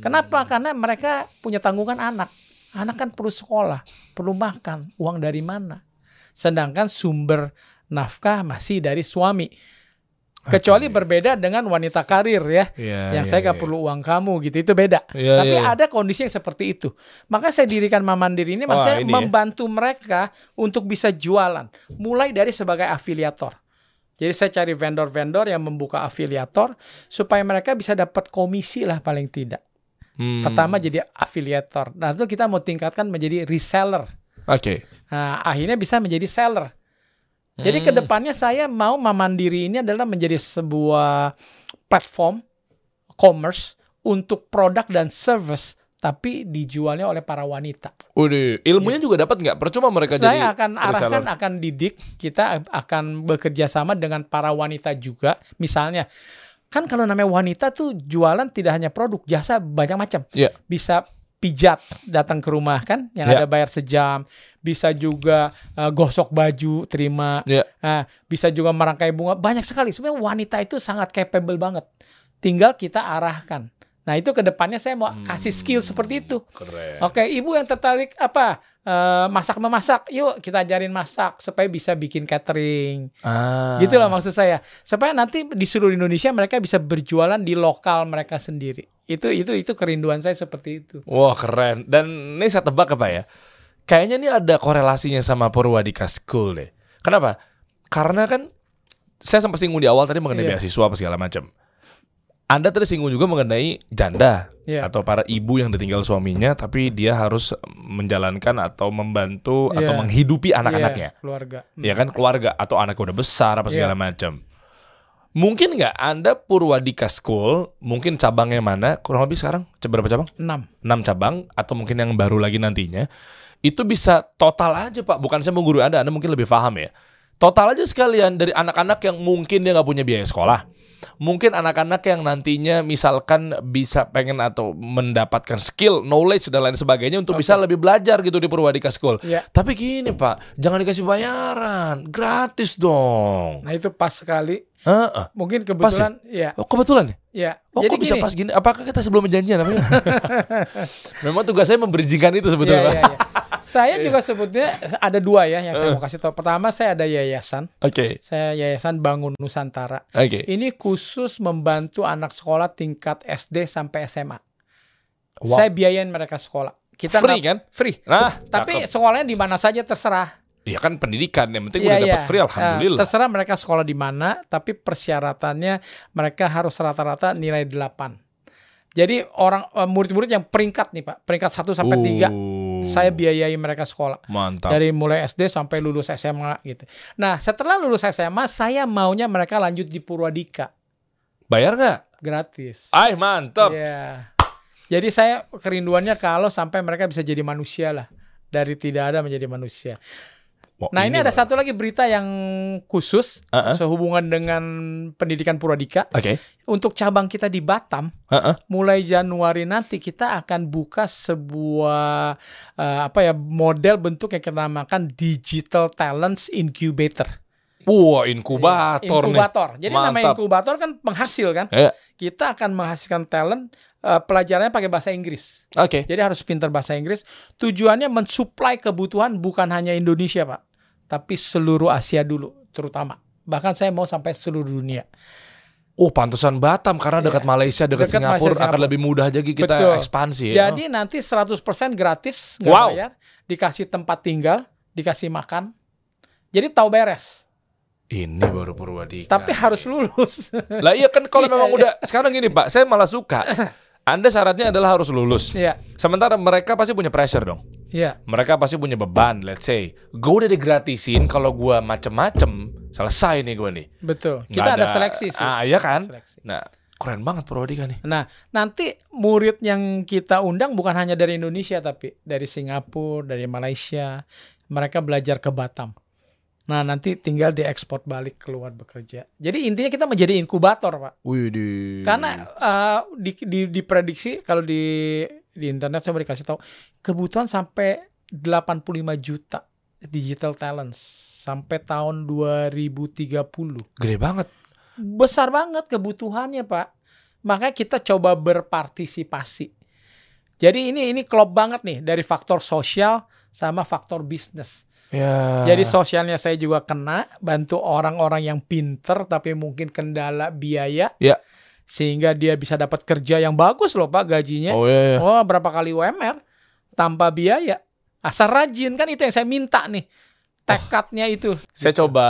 Kenapa? Karena mereka punya tanggungan anak. Anak kan perlu sekolah, perlu makan, uang dari mana? Sedangkan sumber nafkah masih dari suami. Kecuali berbeda dengan wanita karir ya Iya, yang iya, saya gak iya. perlu uang kamu gitu itu beda. Iya, Tapi iya. ada kondisi yang seperti itu. Maka saya dirikan Mamandiri ini Wah, maksudnya ini ya. membantu mereka untuk bisa jualan, mulai dari sebagai afiliator. Jadi saya cari vendor-vendor yang membuka afiliator supaya mereka bisa dapat komisi lah paling tidak. Hmm. Pertama jadi afiliator. Nah itu kita mau tingkatkan menjadi reseller. Oke. Nah, akhirnya bisa menjadi seller. Jadi Hmm. ke depannya saya mau Mamandiri ini adalah menjadi sebuah platform commerce untuk produk dan service tapi dijualnya oleh para wanita. Udah, ilmunya juga dapat nggak? Percuma mereka jadi Saya akan arahkan reseller. akan didik kita akan bekerja sama dengan para wanita juga. Misalnya kan kalau namanya wanita tuh jualan tidak hanya produk, jasa banyak macam. Iya. Bisa pijat datang ke rumah kan yang Iya. ada bayar sejam, bisa juga uh, gosok baju terima, Iya. Nah, bisa juga merangkai bunga, banyak sekali. Sebenarnya wanita itu sangat capable banget. Tinggal kita arahkan. Nah, itu ke depannya saya mau kasih skill seperti itu. Keren. Oke, ibu yang tertarik apa? Eh, masak memasak. Yuk kita ajarin masak supaya bisa bikin catering. Ah. Gitu loh maksud saya. Supaya nanti di seluruh Indonesia mereka bisa berjualan di lokal mereka sendiri. Itu itu itu kerinduan saya seperti itu. Wah keren. Dan ini saya tebak apa ya? Kayaknya ini ada korelasinya sama Purwadika School deh. Kenapa? Karena kan saya sempat singgung di awal tadi mengenai Iya. beasiswa apa segala macam. Anda tadi singgung juga mengenai janda Iya. atau para ibu yang ditinggal suaminya tapi dia harus menjalankan atau membantu atau Iya. menghidupi anak-anaknya. Iya, keluarga. Hmm. ya kan keluarga atau anak udah besar apa segala Iya. macam. Mungkin nggak Anda Purwadika School, mungkin cabangnya mana? Kurang lebih sekarang berapa cabang? Enam. 6 cabang atau mungkin yang baru lagi nantinya. Itu bisa total aja Pak, bukan saya menggurui Anda, Anda mungkin lebih paham ya. Total aja sekalian dari anak-anak yang mungkin dia nggak punya biaya sekolah. Mungkin anak-anak yang nantinya misalkan bisa pengen atau mendapatkan skill, knowledge dan lain sebagainya untuk bisa lebih belajar gitu di Purwadika School. Iya. Tapi gini Pak, jangan dikasih bayaran, gratis dong. Nah, itu pas sekali. Heeh. Mungkin kebetulan ya. Oh kebetulan ya? Ya. Oh Jadi kok bisa gini. pas gini? Apakah kita sebelum janjian? apa gimana? Memang tugas saya memberikan itu Iya, sebetulnya. iya, iya. Saya juga sebutnya ada dua ya yang saya mau kasih tahu. Pertama saya ada yayasan. Oke, Saya yayasan Bangun Nusantara. oke. Ini khusus membantu anak sekolah tingkat SD sampai SMA. Wow. Saya biayain mereka sekolah. Kita Free kan? Free. Nah, Tapi cakep. sekolahnya di mana saja terserah. Iya kan pendidikan yang penting Iya, udah dapat iya. free alhamdulillah. Nah, terserah mereka sekolah di mana, tapi persyaratannya mereka harus rata-rata nilai 8. Jadi orang eh, murid-murid yang peringkat nih Pak, peringkat 1 sampai 3 Uh, saya biayai mereka sekolah. mantap. Dari mulai SD sampai lulus SMA gitu. Nah, setelah lulus SMA, saya maunya mereka lanjut di Purwadika Bayar nggak? gratis. Ay mantap. Iya. Jadi saya kerinduannya kalau sampai mereka bisa jadi manusia lah. Dari tidak ada menjadi manusia. Nah ini, ada baru. satu lagi berita yang khusus Uh-uh. sehubungan dengan pendidikan Purwadika. Oke. Untuk cabang kita di Batam, Heeh. mulai Januari nanti kita akan buka sebuah eh, apa ya model bentuk yang kita namakan Digital Talents Incubator. Wah inkubator, nih. Inkubator. Jadi nama Mantap. inkubator kan penghasil kan. Iya. kita akan menghasilkan talent eh, pelajarannya pakai bahasa Inggris. Oke. Jadi harus pintar bahasa Inggris. Tujuannya mensuplai kebutuhan bukan hanya Indonesia, Pak, tapi seluruh Asia dulu, terutama. Bahkan saya mau sampai seluruh dunia. Oh, pantesan Batam karena dekat Malaysia, dekat Dekat Malaysia, Singapura akan Singapura. lebih mudah aja kita Betul. ekspansi ya. Jadi nanti 100% gratis, nggak Wow. bayar, dikasih tempat tinggal, dikasih makan. Jadi tahu beres. ini baru Purwadika. Tapi harus lulus. Lah iya kan kalau Iya, memang iya. udah sekarang gini Pak, saya malah suka. Anda syaratnya adalah harus lulus. Iya, Sementara mereka pasti punya pressure dong. iya. Mereka pasti punya beban, let's say. Gue udah digratisin kalau gua macem-macem, selesai nih gue nih. Betul. Nggak Kita ada, seleksi sih. Ah, iya kan? Seleksi. Nah, keren banget Purwadika nih. Nah, nanti murid yang kita undang bukan hanya dari Indonesia tapi dari Singapura, dari Malaysia. Mereka belajar ke Batam. Nah, nanti tinggal diekspor balik keluar bekerja. Jadi intinya kita menjadi inkubator, Pak. Karena eh, di, di, diprediksi kalau di di internet saya mau dikasih tahu kebutuhan sampai 85 juta digital talents sampai tahun 2030 gede banget. besar banget kebutuhannya pak makanya kita coba berpartisipasi jadi ini ini klop banget nih dari faktor sosial sama faktor bisnis Ya. jadi sosialnya saya juga kena bantu orang-orang yang pinter tapi mungkin kendala biaya Ya. sehingga dia bisa dapat kerja yang bagus loh pak gajinya Oh iya, iya. oh berapa kali UMR tanpa biaya asal rajin kan itu yang saya minta nih tekadnya itu Saya coba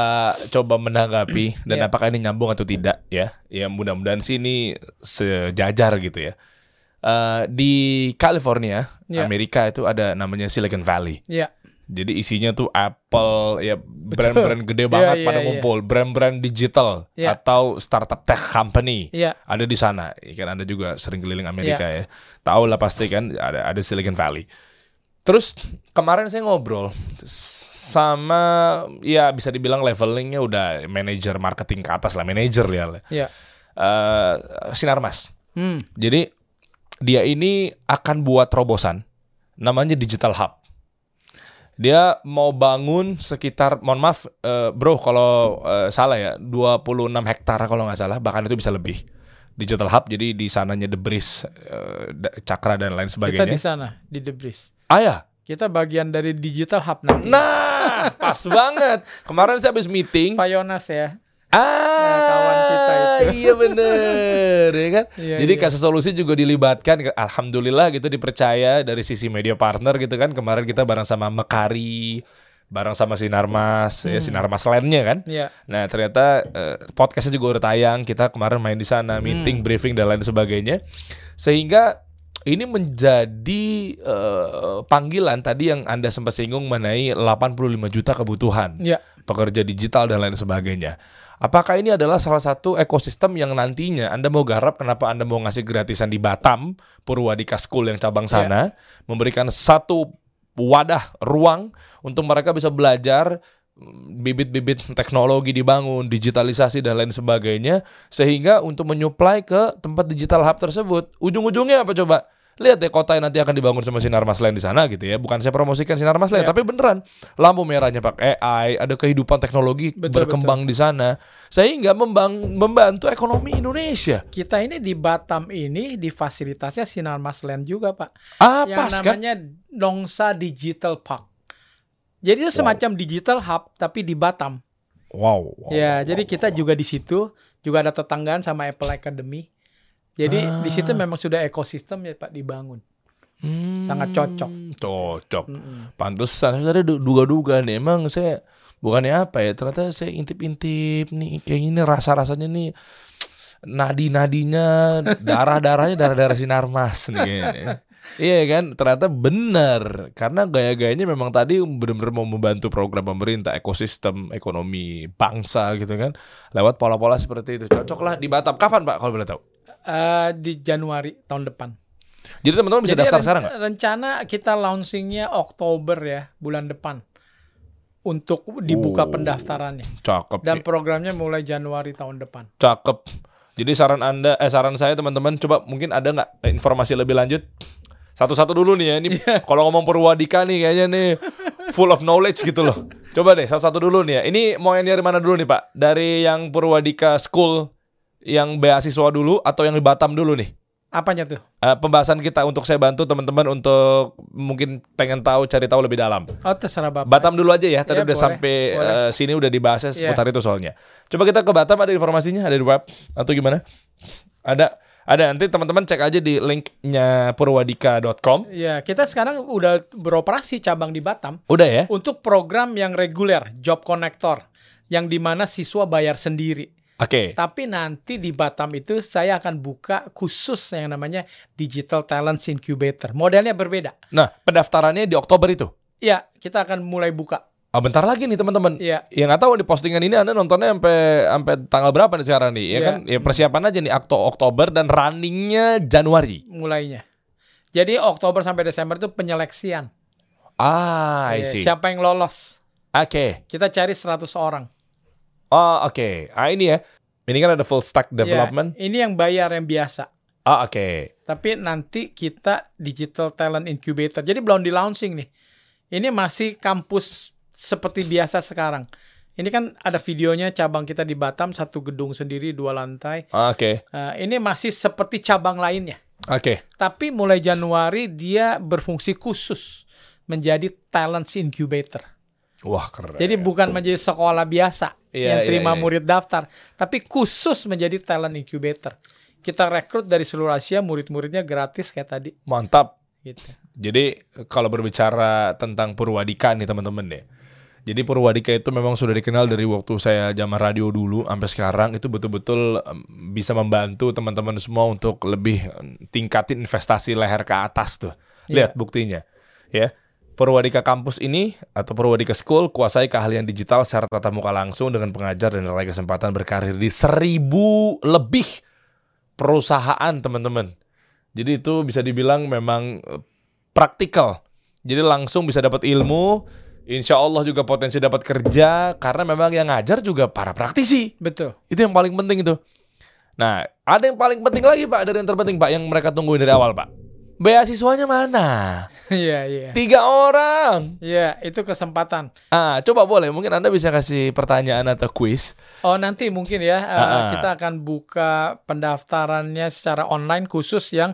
coba menanggapi dan Iya. apakah ini nyambung atau tidak ya. Ya mudah-mudahan sih ini sejajar gitu ya. Eh, di California, Iya. Amerika itu ada namanya Silicon Valley. ya Jadi isinya tuh Apple, ya brand-brand gede Iya, banget iya, pada iya. ngumpul, brand-brand digital Iya. atau startup tech company ya ada di sana. Ya Kan Anda juga sering keliling Amerika Iya. ya. Tahu lah pasti kan ada ada Silicon Valley. Terus kemarin saya ngobrol sama ya bisa dibilang levelingnya udah manajer marketing ke atas lah, manajer ya. ya Eh, Sinarmas. hmm. Jadi dia ini akan buat terobosan namanya Digital Hub. Dia mau bangun sekitar mohon maaf eh, bro kalau eh, salah ya 26 hektar kalau nggak salah bahkan itu bisa lebih. Digital Hub jadi di sananya Debris eh, da- Cakra dan lain kita sebagainya. di sana di Debris Ah ya. kita bagian dari digital hub nanti Nah, pas banget. Kemarin saya habis meeting. Pak Yonas ya Ah, kita. Iya bener, ya kan? Iya, Jadi iya. kasih solusi juga dilibatkan. Alhamdulillah gitu dipercaya dari sisi media partner gitu kan. Kemarin kita bareng sama Mekari, bareng sama Sinarmas, ya Hmm. Sinarmas Landnya kan. ya Nah ternyata eh, podcastnya juga udah tayang. Kita kemarin main di sana, meeting, Hmm. briefing dan lain sebagainya. Sehingga ini menjadi eh, panggilan tadi yang anda sempat singgung mengenai 85 juta kebutuhan ya pekerja digital dan lain sebagainya. Apakah ini adalah salah satu ekosistem yang nantinya Anda mau garap kenapa Anda mau ngasih gratisan di Batam, Purwadika School yang cabang sana, memberikan satu wadah ruang untuk mereka bisa belajar mm, bibit-bibit teknologi dibangun, digitalisasi dan lain sebagainya sehingga untuk menyuplai ke tempat digital hub tersebut. Ujung-ujungnya apa coba? Lihat deh kota yang nanti akan dibangun sama Sinar Mas Land di sana gitu ya. Bukan saya promosikan Sinar Mas Land, Ya. tapi beneran lampu merahnya pakai AI, ada kehidupan teknologi Betul, berkembang di sana sehingga membang, membantu ekonomi Indonesia. kita ini di Batam ini di fasilitasnya Sinar Mas Land juga Pak Ah, yang pas kan? namanya Nongsa Digital Park jadi itu semacam digital hub tapi di Batam Wow. wow, wow, ya jadi wow, kita wow. juga di situ juga ada tetanggaan sama Apple Academy jadi di situ Ah. memang sudah ekosistem ya Pak dibangun Hmm, sangat cocok. Cocok. Mm-mm. Pantesan saya duga-duga nih emang saya bukannya apa ya ternyata saya intip-intip nih kayak gini rasa-rasanya nih nadi-nadinya darah-darahnya darah-darah sinar mas nih kayaknya. Iya kan ternyata benar karena gaya-gayanya memang tadi benar-benar mau membantu program pemerintah ekosistem ekonomi bangsa gitu kan lewat pola-pola seperti itu cocoklah di Batam kapan Pak kalau boleh tahu Eh, di Januari tahun depan jadi teman-teman bisa Jadi daftar ren- sekarang nggak rencana kita launchingnya Oktober ya bulan depan untuk dibuka Oh. pendaftarannya cakep dan nih. programnya mulai Januari tahun depan Cakep. Jadi saran Anda, eh saran saya teman-teman, coba mungkin ada nggak informasi lebih lanjut? Satu-satu dulu nih ya. Ini Iya. kalau ngomong Purwadika nih kayaknya nih full of knowledge gitu loh. Coba deh satu-satu dulu nih ya. Ini mau yang dari mana dulu nih Pak? Dari yang Purwadika School yang beasiswa dulu atau yang di Batam dulu nih? Apanya tuh? Eh, pembahasan kita untuk saya bantu teman-teman untuk mungkin pengen tahu cari tahu lebih dalam. Oh terserah bapak. Batam dulu aja ya. Tadi Ya, udah boleh, sampai boleh. eh, sini udah dibahasnya Iya. seputar itu soalnya. Coba kita ke Batam ada informasinya ada di web atau gimana? Ada ada nanti teman-teman cek aja di linknya purwadika.com. Ya kita sekarang udah beroperasi cabang di Batam Udah ya? untuk program yang reguler, job connector, yang di mana siswa bayar sendiri. Oke. Tapi nanti di Batam itu saya akan buka khusus yang namanya Digital Talents Incubator. Modelnya berbeda. Nah, pendaftarannya di Oktober itu. Ya, kita akan mulai buka. Ah, bentar lagi nih teman-teman. Iya. Ya nggak tahu di postingan ini Anda nontonnya sampai sampai tanggal berapa nih sekarang nih? Ya Iya. kan? Ya persiapan aja nih Okto Oktober dan runningnya Januari. mulainya. Jadi Oktober sampai Desember itu penyeleksian. Ah, I see. Siapa yang lolos? Oke. Kita cari 100 orang. Oh, oke. Ah, ini ya. Ini kan ada full stack development. Ya, ini yang bayar yang biasa. Ah, oke. Tapi nanti kita Digital Talent Incubator. Jadi belum di launching nih. Ini masih kampus seperti biasa sekarang. Ini kan ada videonya cabang kita di Batam, satu gedung sendiri, dua lantai. Ah, Oke. Eh, ini masih seperti cabang lainnya. Oke. Tapi mulai Januari dia berfungsi khusus menjadi Talents Incubator. Wah, keren. Jadi bukan menjadi sekolah biasa Iya, yang iya, terima iya. murid daftar, tapi khusus menjadi talent incubator. Kita rekrut dari seluruh Asia, murid-muridnya gratis kayak tadi. Mantap. Gitu. Jadi kalau berbicara tentang Purwadika nih teman-teman deh. Jadi Purwadika itu memang sudah dikenal dari waktu saya zaman radio dulu sampai sekarang itu betul-betul bisa membantu teman-teman semua untuk lebih tingkatin investasi leher ke atas tuh. Lihat Iya. buktinya. Ya. Purwadika Kampus ini atau Purwadika School kuasai keahlian digital secara tatap muka langsung dengan pengajar dan raih kesempatan berkarir di seribu lebih perusahaan teman-teman. Jadi itu bisa dibilang memang eh, praktikal. Jadi langsung bisa dapat ilmu, insya Allah juga potensi dapat kerja karena memang yang ngajar juga para praktisi. Betul. Itu yang paling penting itu. Nah, ada yang paling penting lagi Pak dari yang terpenting Pak yang mereka tungguin dari awal Pak. Beasiswanya mana? Iya, iya. Tiga orang. Iya, itu kesempatan. Ah, coba boleh mungkin Anda bisa kasih pertanyaan atau quiz. Oh, nanti mungkin ya Ah, ah. kita akan buka pendaftarannya secara online khusus yang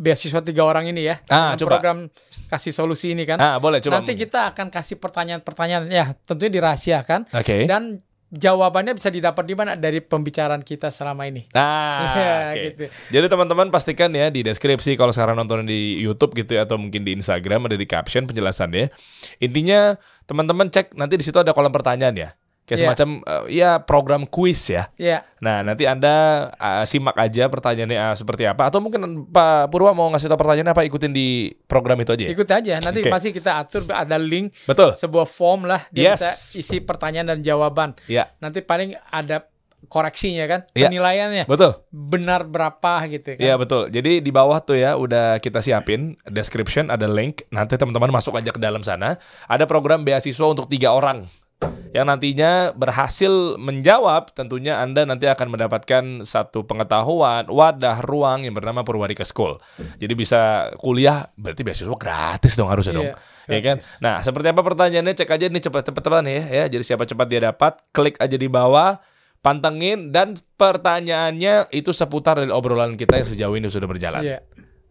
beasiswa tiga orang ini ya. Ah, coba. program kasih solusi ini kan. Ah, boleh coba. nanti kita akan kasih pertanyaan-pertanyaan ya, tentunya dirahasiakan Oke. dan jawabannya bisa didapat di mana dari pembicaraan kita selama ini. Nah, Iya, oke. gitu. Jadi teman-teman pastikan ya di deskripsi kalau sekarang nonton di YouTube gitu ya, atau mungkin di Instagram ada di caption penjelasannya. Intinya teman-teman cek nanti di situ ada kolom pertanyaan ya. Kayak Iya. semacam eh, ya program quiz ya. Ya, Nah, nanti Anda eh, simak aja pertanyaannya eh, seperti apa atau mungkin Pak Purwa mau ngasih tahu pertanyaannya apa ikutin di program itu aja ya. ikut aja. Nanti Oke. pasti kita atur ada link Betul. sebuah form lah dia Yes. bisa isi pertanyaan dan jawaban. Ya, Nanti paling ada koreksinya kan, Iya. penilaiannya betul. benar berapa gitu kan. Iya betul. Jadi di bawah tuh ya udah kita siapin description ada link. Nanti teman-teman masuk aja ke dalam sana. Ada program beasiswa untuk tiga orang yang nantinya berhasil menjawab. Tentunya anda nanti akan mendapatkan satu pengetahuan wadah ruang yang bernama Purwadika School. Jadi bisa kuliah berarti beasiswa gratis dong harusnya dong. Iya, Ya kan? Nah, seperti apa pertanyaannya? Cek aja nih cepat-cepatan ya, ya. Jadi siapa cepat dia dapat, klik aja di bawah, pantengin dan pertanyaannya itu seputar dari obrolan kita yang sejauh ini sudah berjalan. Iya.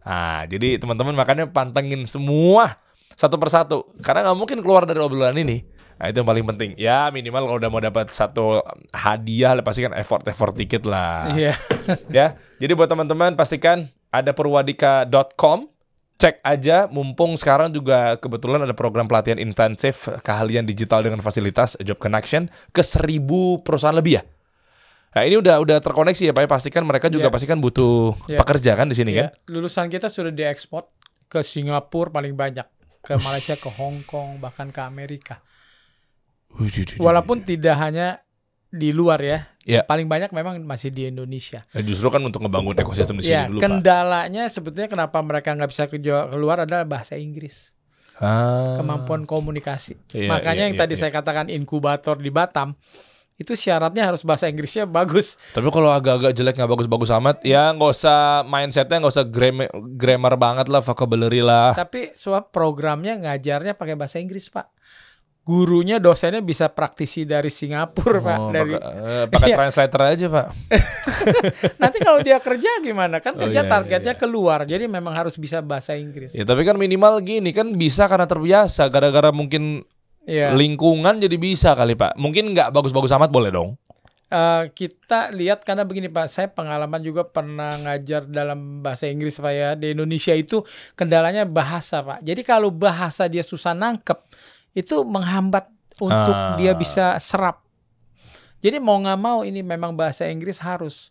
Nah, jadi teman-teman makanya pantengin semua satu persatu karena nggak mungkin keluar dari obrolan ini. Nah, itu yang paling penting. Ya, minimal kalau udah mau dapat satu hadiah, pasti kan effort-effort dikit lah Iya. ya. Jadi buat teman-teman pastikan ada purwadika.com cek aja mumpung sekarang juga kebetulan ada program pelatihan intensif keahlian digital dengan fasilitas job connection ke seribu perusahaan lebih ya. Nah ini udah udah terkoneksi ya Pak. ya. Pastikan mereka juga Iya. pastikan butuh Iya. pekerja kan di sini kan. Iya. Lulusan kita sudah diekspor ke Singapura paling banyak, ke Malaysia, ke Hong Kong, bahkan ke Amerika. Walaupun tidak hanya di luar ya, Iya. paling banyak memang masih di Indonesia. Nah, justru kan untuk ngebangun ekosistem di sini Ya, dulu Pak. kendalanya sebetulnya kenapa mereka nggak bisa keluar adalah bahasa Inggris, Ah. kemampuan komunikasi. Iya, Makanya iya, yang iya, tadi iya. saya katakan inkubator di Batam itu syaratnya harus bahasa Inggrisnya bagus. Tapi kalau agak-agak jelek nggak bagus-bagus amat, ya nggak usah mindsetnya nggak usah grammar, grammar banget lah, vocabulary lah. Tapi suap programnya ngajarnya pakai bahasa Inggris, Pak. Gurunya dosennya bisa praktisi dari Singapura pak Oh, dari pakai, eh, pakai Iya. translator aja pak. nanti kalau dia kerja gimana kan Oh, kerja iya, iya, targetnya iya. keluar jadi memang harus bisa bahasa Inggris Ya tapi kan minimal gini kan bisa karena terbiasa. Gara-gara mungkin Iya. lingkungan jadi bisa kali pak. Mungkin nggak bagus-bagus amat boleh dong. Eh, kita lihat karena begini Pak, saya pengalaman juga pernah ngajar dalam bahasa Inggris Pak ya di Indonesia itu kendalanya bahasa Pak. Jadi kalau bahasa dia susah nangkep itu menghambat untuk Ah. dia bisa serap. Jadi mau nggak mau ini memang bahasa Inggris harus.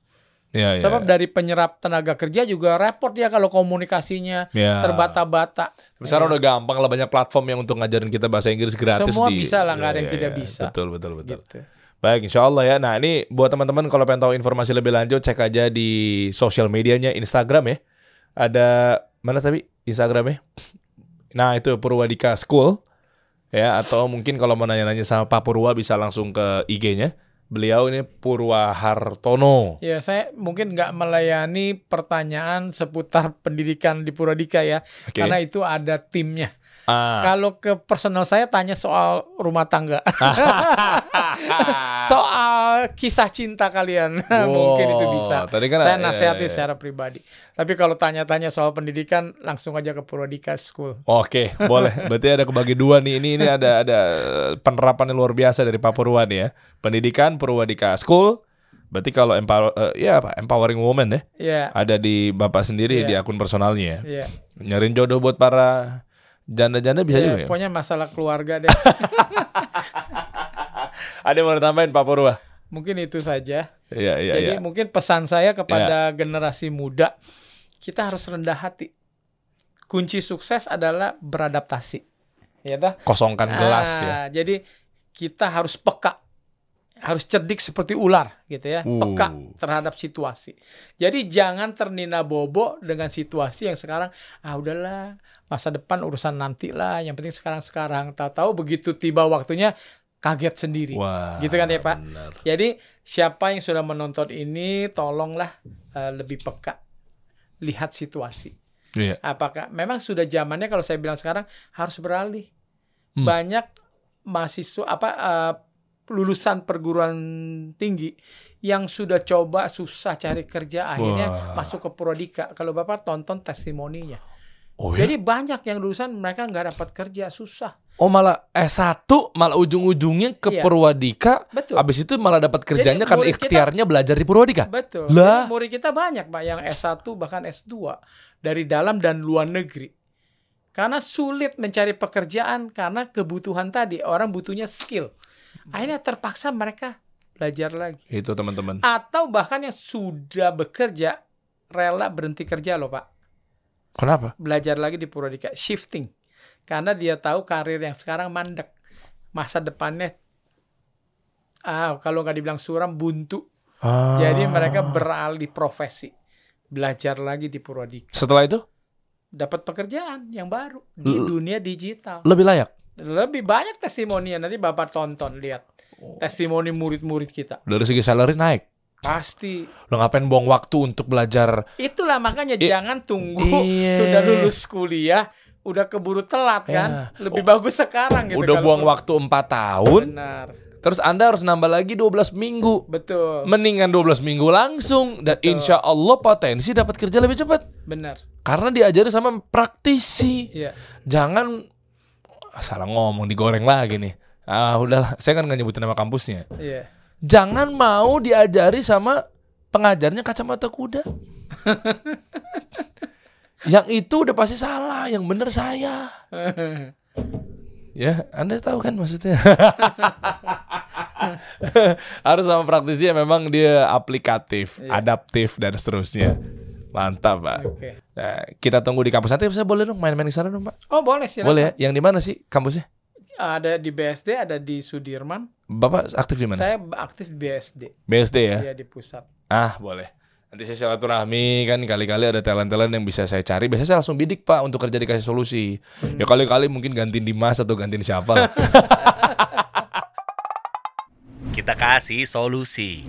Ya, ya, Sebab ya. dari penyerap tenaga kerja juga repot dia kalau komunikasinya Ya. terbata-bata. Tapi Sekarang udah gampang lah banyak platform yang untuk ngajarin kita bahasa Inggris gratis Semua di. bisa lah, nggak ada Ya, yang ya, tidak ya. bisa. Betul betul betul. Gitu. Baik, insya Allah ya. Nah ini buat teman-teman kalau pengen tahu informasi lebih lanjut cek aja di sosial medianya Instagram ya. Ada mana tadi Instagramnya? Nah itu Purwadika School ya. Atau mungkin kalau mau nanya-nanya sama Pak Purwa bisa langsung ke IG-nya. Beliau ini Purwahartono. Ya, saya mungkin nggak melayani pertanyaan seputar pendidikan di Purwadika ya, Oke. karena itu ada timnya. Ah. Kalau ke personal saya tanya soal rumah tangga, soal kisah cinta kalian, mungkin itu bisa. Tadi kan saya iya, nasihati iya, iya. secara pribadi. Tapi kalau tanya-tanya soal pendidikan, langsung aja ke Purwadika School. Oke, boleh. Berarti ada kebagi dua nih. Ini ini ada ada penerapan yang luar biasa dari Pak Purwa nih ya. Pendidikan Purwadika School. Berarti kalau empower eh, ya apa? Empowering woman ya. Ya, Ada di Bapak sendiri Iya. di akun personalnya ya. ya. Nyariin jodoh buat para janda-janda bisa Ya, juga ya. Pokoknya masalah keluarga deh. Ada yang mau ditambahin Pak Purwa? Mungkin itu saja. Iya, iya, Jadi iya. mungkin pesan saya kepada generasi muda, kita harus rendah hati. Kunci sukses adalah beradaptasi. Ya toh? Kosongkan gelas ya. Ah, Jadi kita harus peka, harus cerdik seperti ular gitu ya, Uh. peka terhadap situasi. Jadi jangan ternina bobo dengan situasi yang sekarang ah udahlah masa depan urusan nanti lah, yang penting sekarang sekarang. Tahu-tahu begitu tiba waktunya kaget sendiri. Wah. Gitu kan ya, Pak? benar. Jadi siapa yang sudah menonton ini tolonglah eh, lebih peka lihat situasi. Iya. Apakah memang sudah zamannya kalau saya bilang sekarang harus beralih. Hmm. Banyak mahasiswa apa eh, lulusan perguruan tinggi yang sudah coba susah cari kerja akhirnya Wah. masuk ke Prodika. Kalau Bapak tonton testimoninya. Oh ya. Jadi banyak yang lulusan mereka nggak dapat kerja susah. Oh malah S1 malah ujung-ujungnya ke Iya. Purwadika. Betul. Habis itu malah dapat kerjanya Jadi kan murid kita- ikhtiarnya belajar di Purwadika. Betul. Lah. Jadi murid kita banyak, Pak, yang S1 bahkan S2 dari dalam dan luar negeri. Karena sulit mencari pekerjaan karena kebutuhan tadi, orang butuhnya skill. Akhirnya terpaksa mereka belajar lagi. Itu teman-teman. Atau bahkan yang sudah bekerja rela berhenti kerja loh, Pak. Kenapa? Belajar lagi di Purwadika, shifting. Karena dia tahu karir yang sekarang mandek. Masa depannya ah kalau nggak dibilang suram buntu. Ah. Jadi mereka beralih profesi, belajar lagi di Purwadika, Setelah itu dapat pekerjaan yang baru di L- dunia digital. lebih layak. Lebih banyak testimoninya nanti bapak tonton lihat testimoni murid-murid kita. Dari segi salary naik. Pasti Lo ngapain buang waktu untuk belajar? itulah makanya I- jangan tunggu Iya. sudah lulus kuliah udah keburu telat kan. Ya. Lebih bagus sekarang gitu. Udah buang perlu. waktu 4 tahun, Benar, terus Anda harus nambah lagi 12 minggu. betul, Mendingan 12 minggu langsung dan Betul. insya Allah potensi dapat kerja lebih cepat. benar. Karena diajari sama praktisi. Iya, Jangan ah, salah ngomong digoreng lagi nih. Ah udahlah, saya kan nggak nyebutin nama kampusnya. iya. Jangan mau diajari sama pengajarnya kacamata kuda. yang itu udah pasti salah, yang bener saya. Ya, Anda tahu kan maksudnya. Harus sama praktisi yang memang dia aplikatif, Iya. adaptif dan seterusnya. Mantap, Pak. Oke. Nah, kita tunggu di kampus nanti saya boleh dong main-main di sana dong, Pak. Oh boleh silakan. Boleh ya? Yang di mana sih kampusnya? Ada di BSD, ada di Sudirman. Bapak aktif di mana? Saya aktif di BSD, BSD ya? ya di pusat. Ah, boleh. Nanti saya silaturahmi kan kali-kali ada talent-talent yang bisa saya cari. Biasanya saya langsung bidik Pak untuk kerja dikasih solusi. Ya kali-kali mungkin gantiin Dimas atau gantiin siapa. Kita kasih solusi.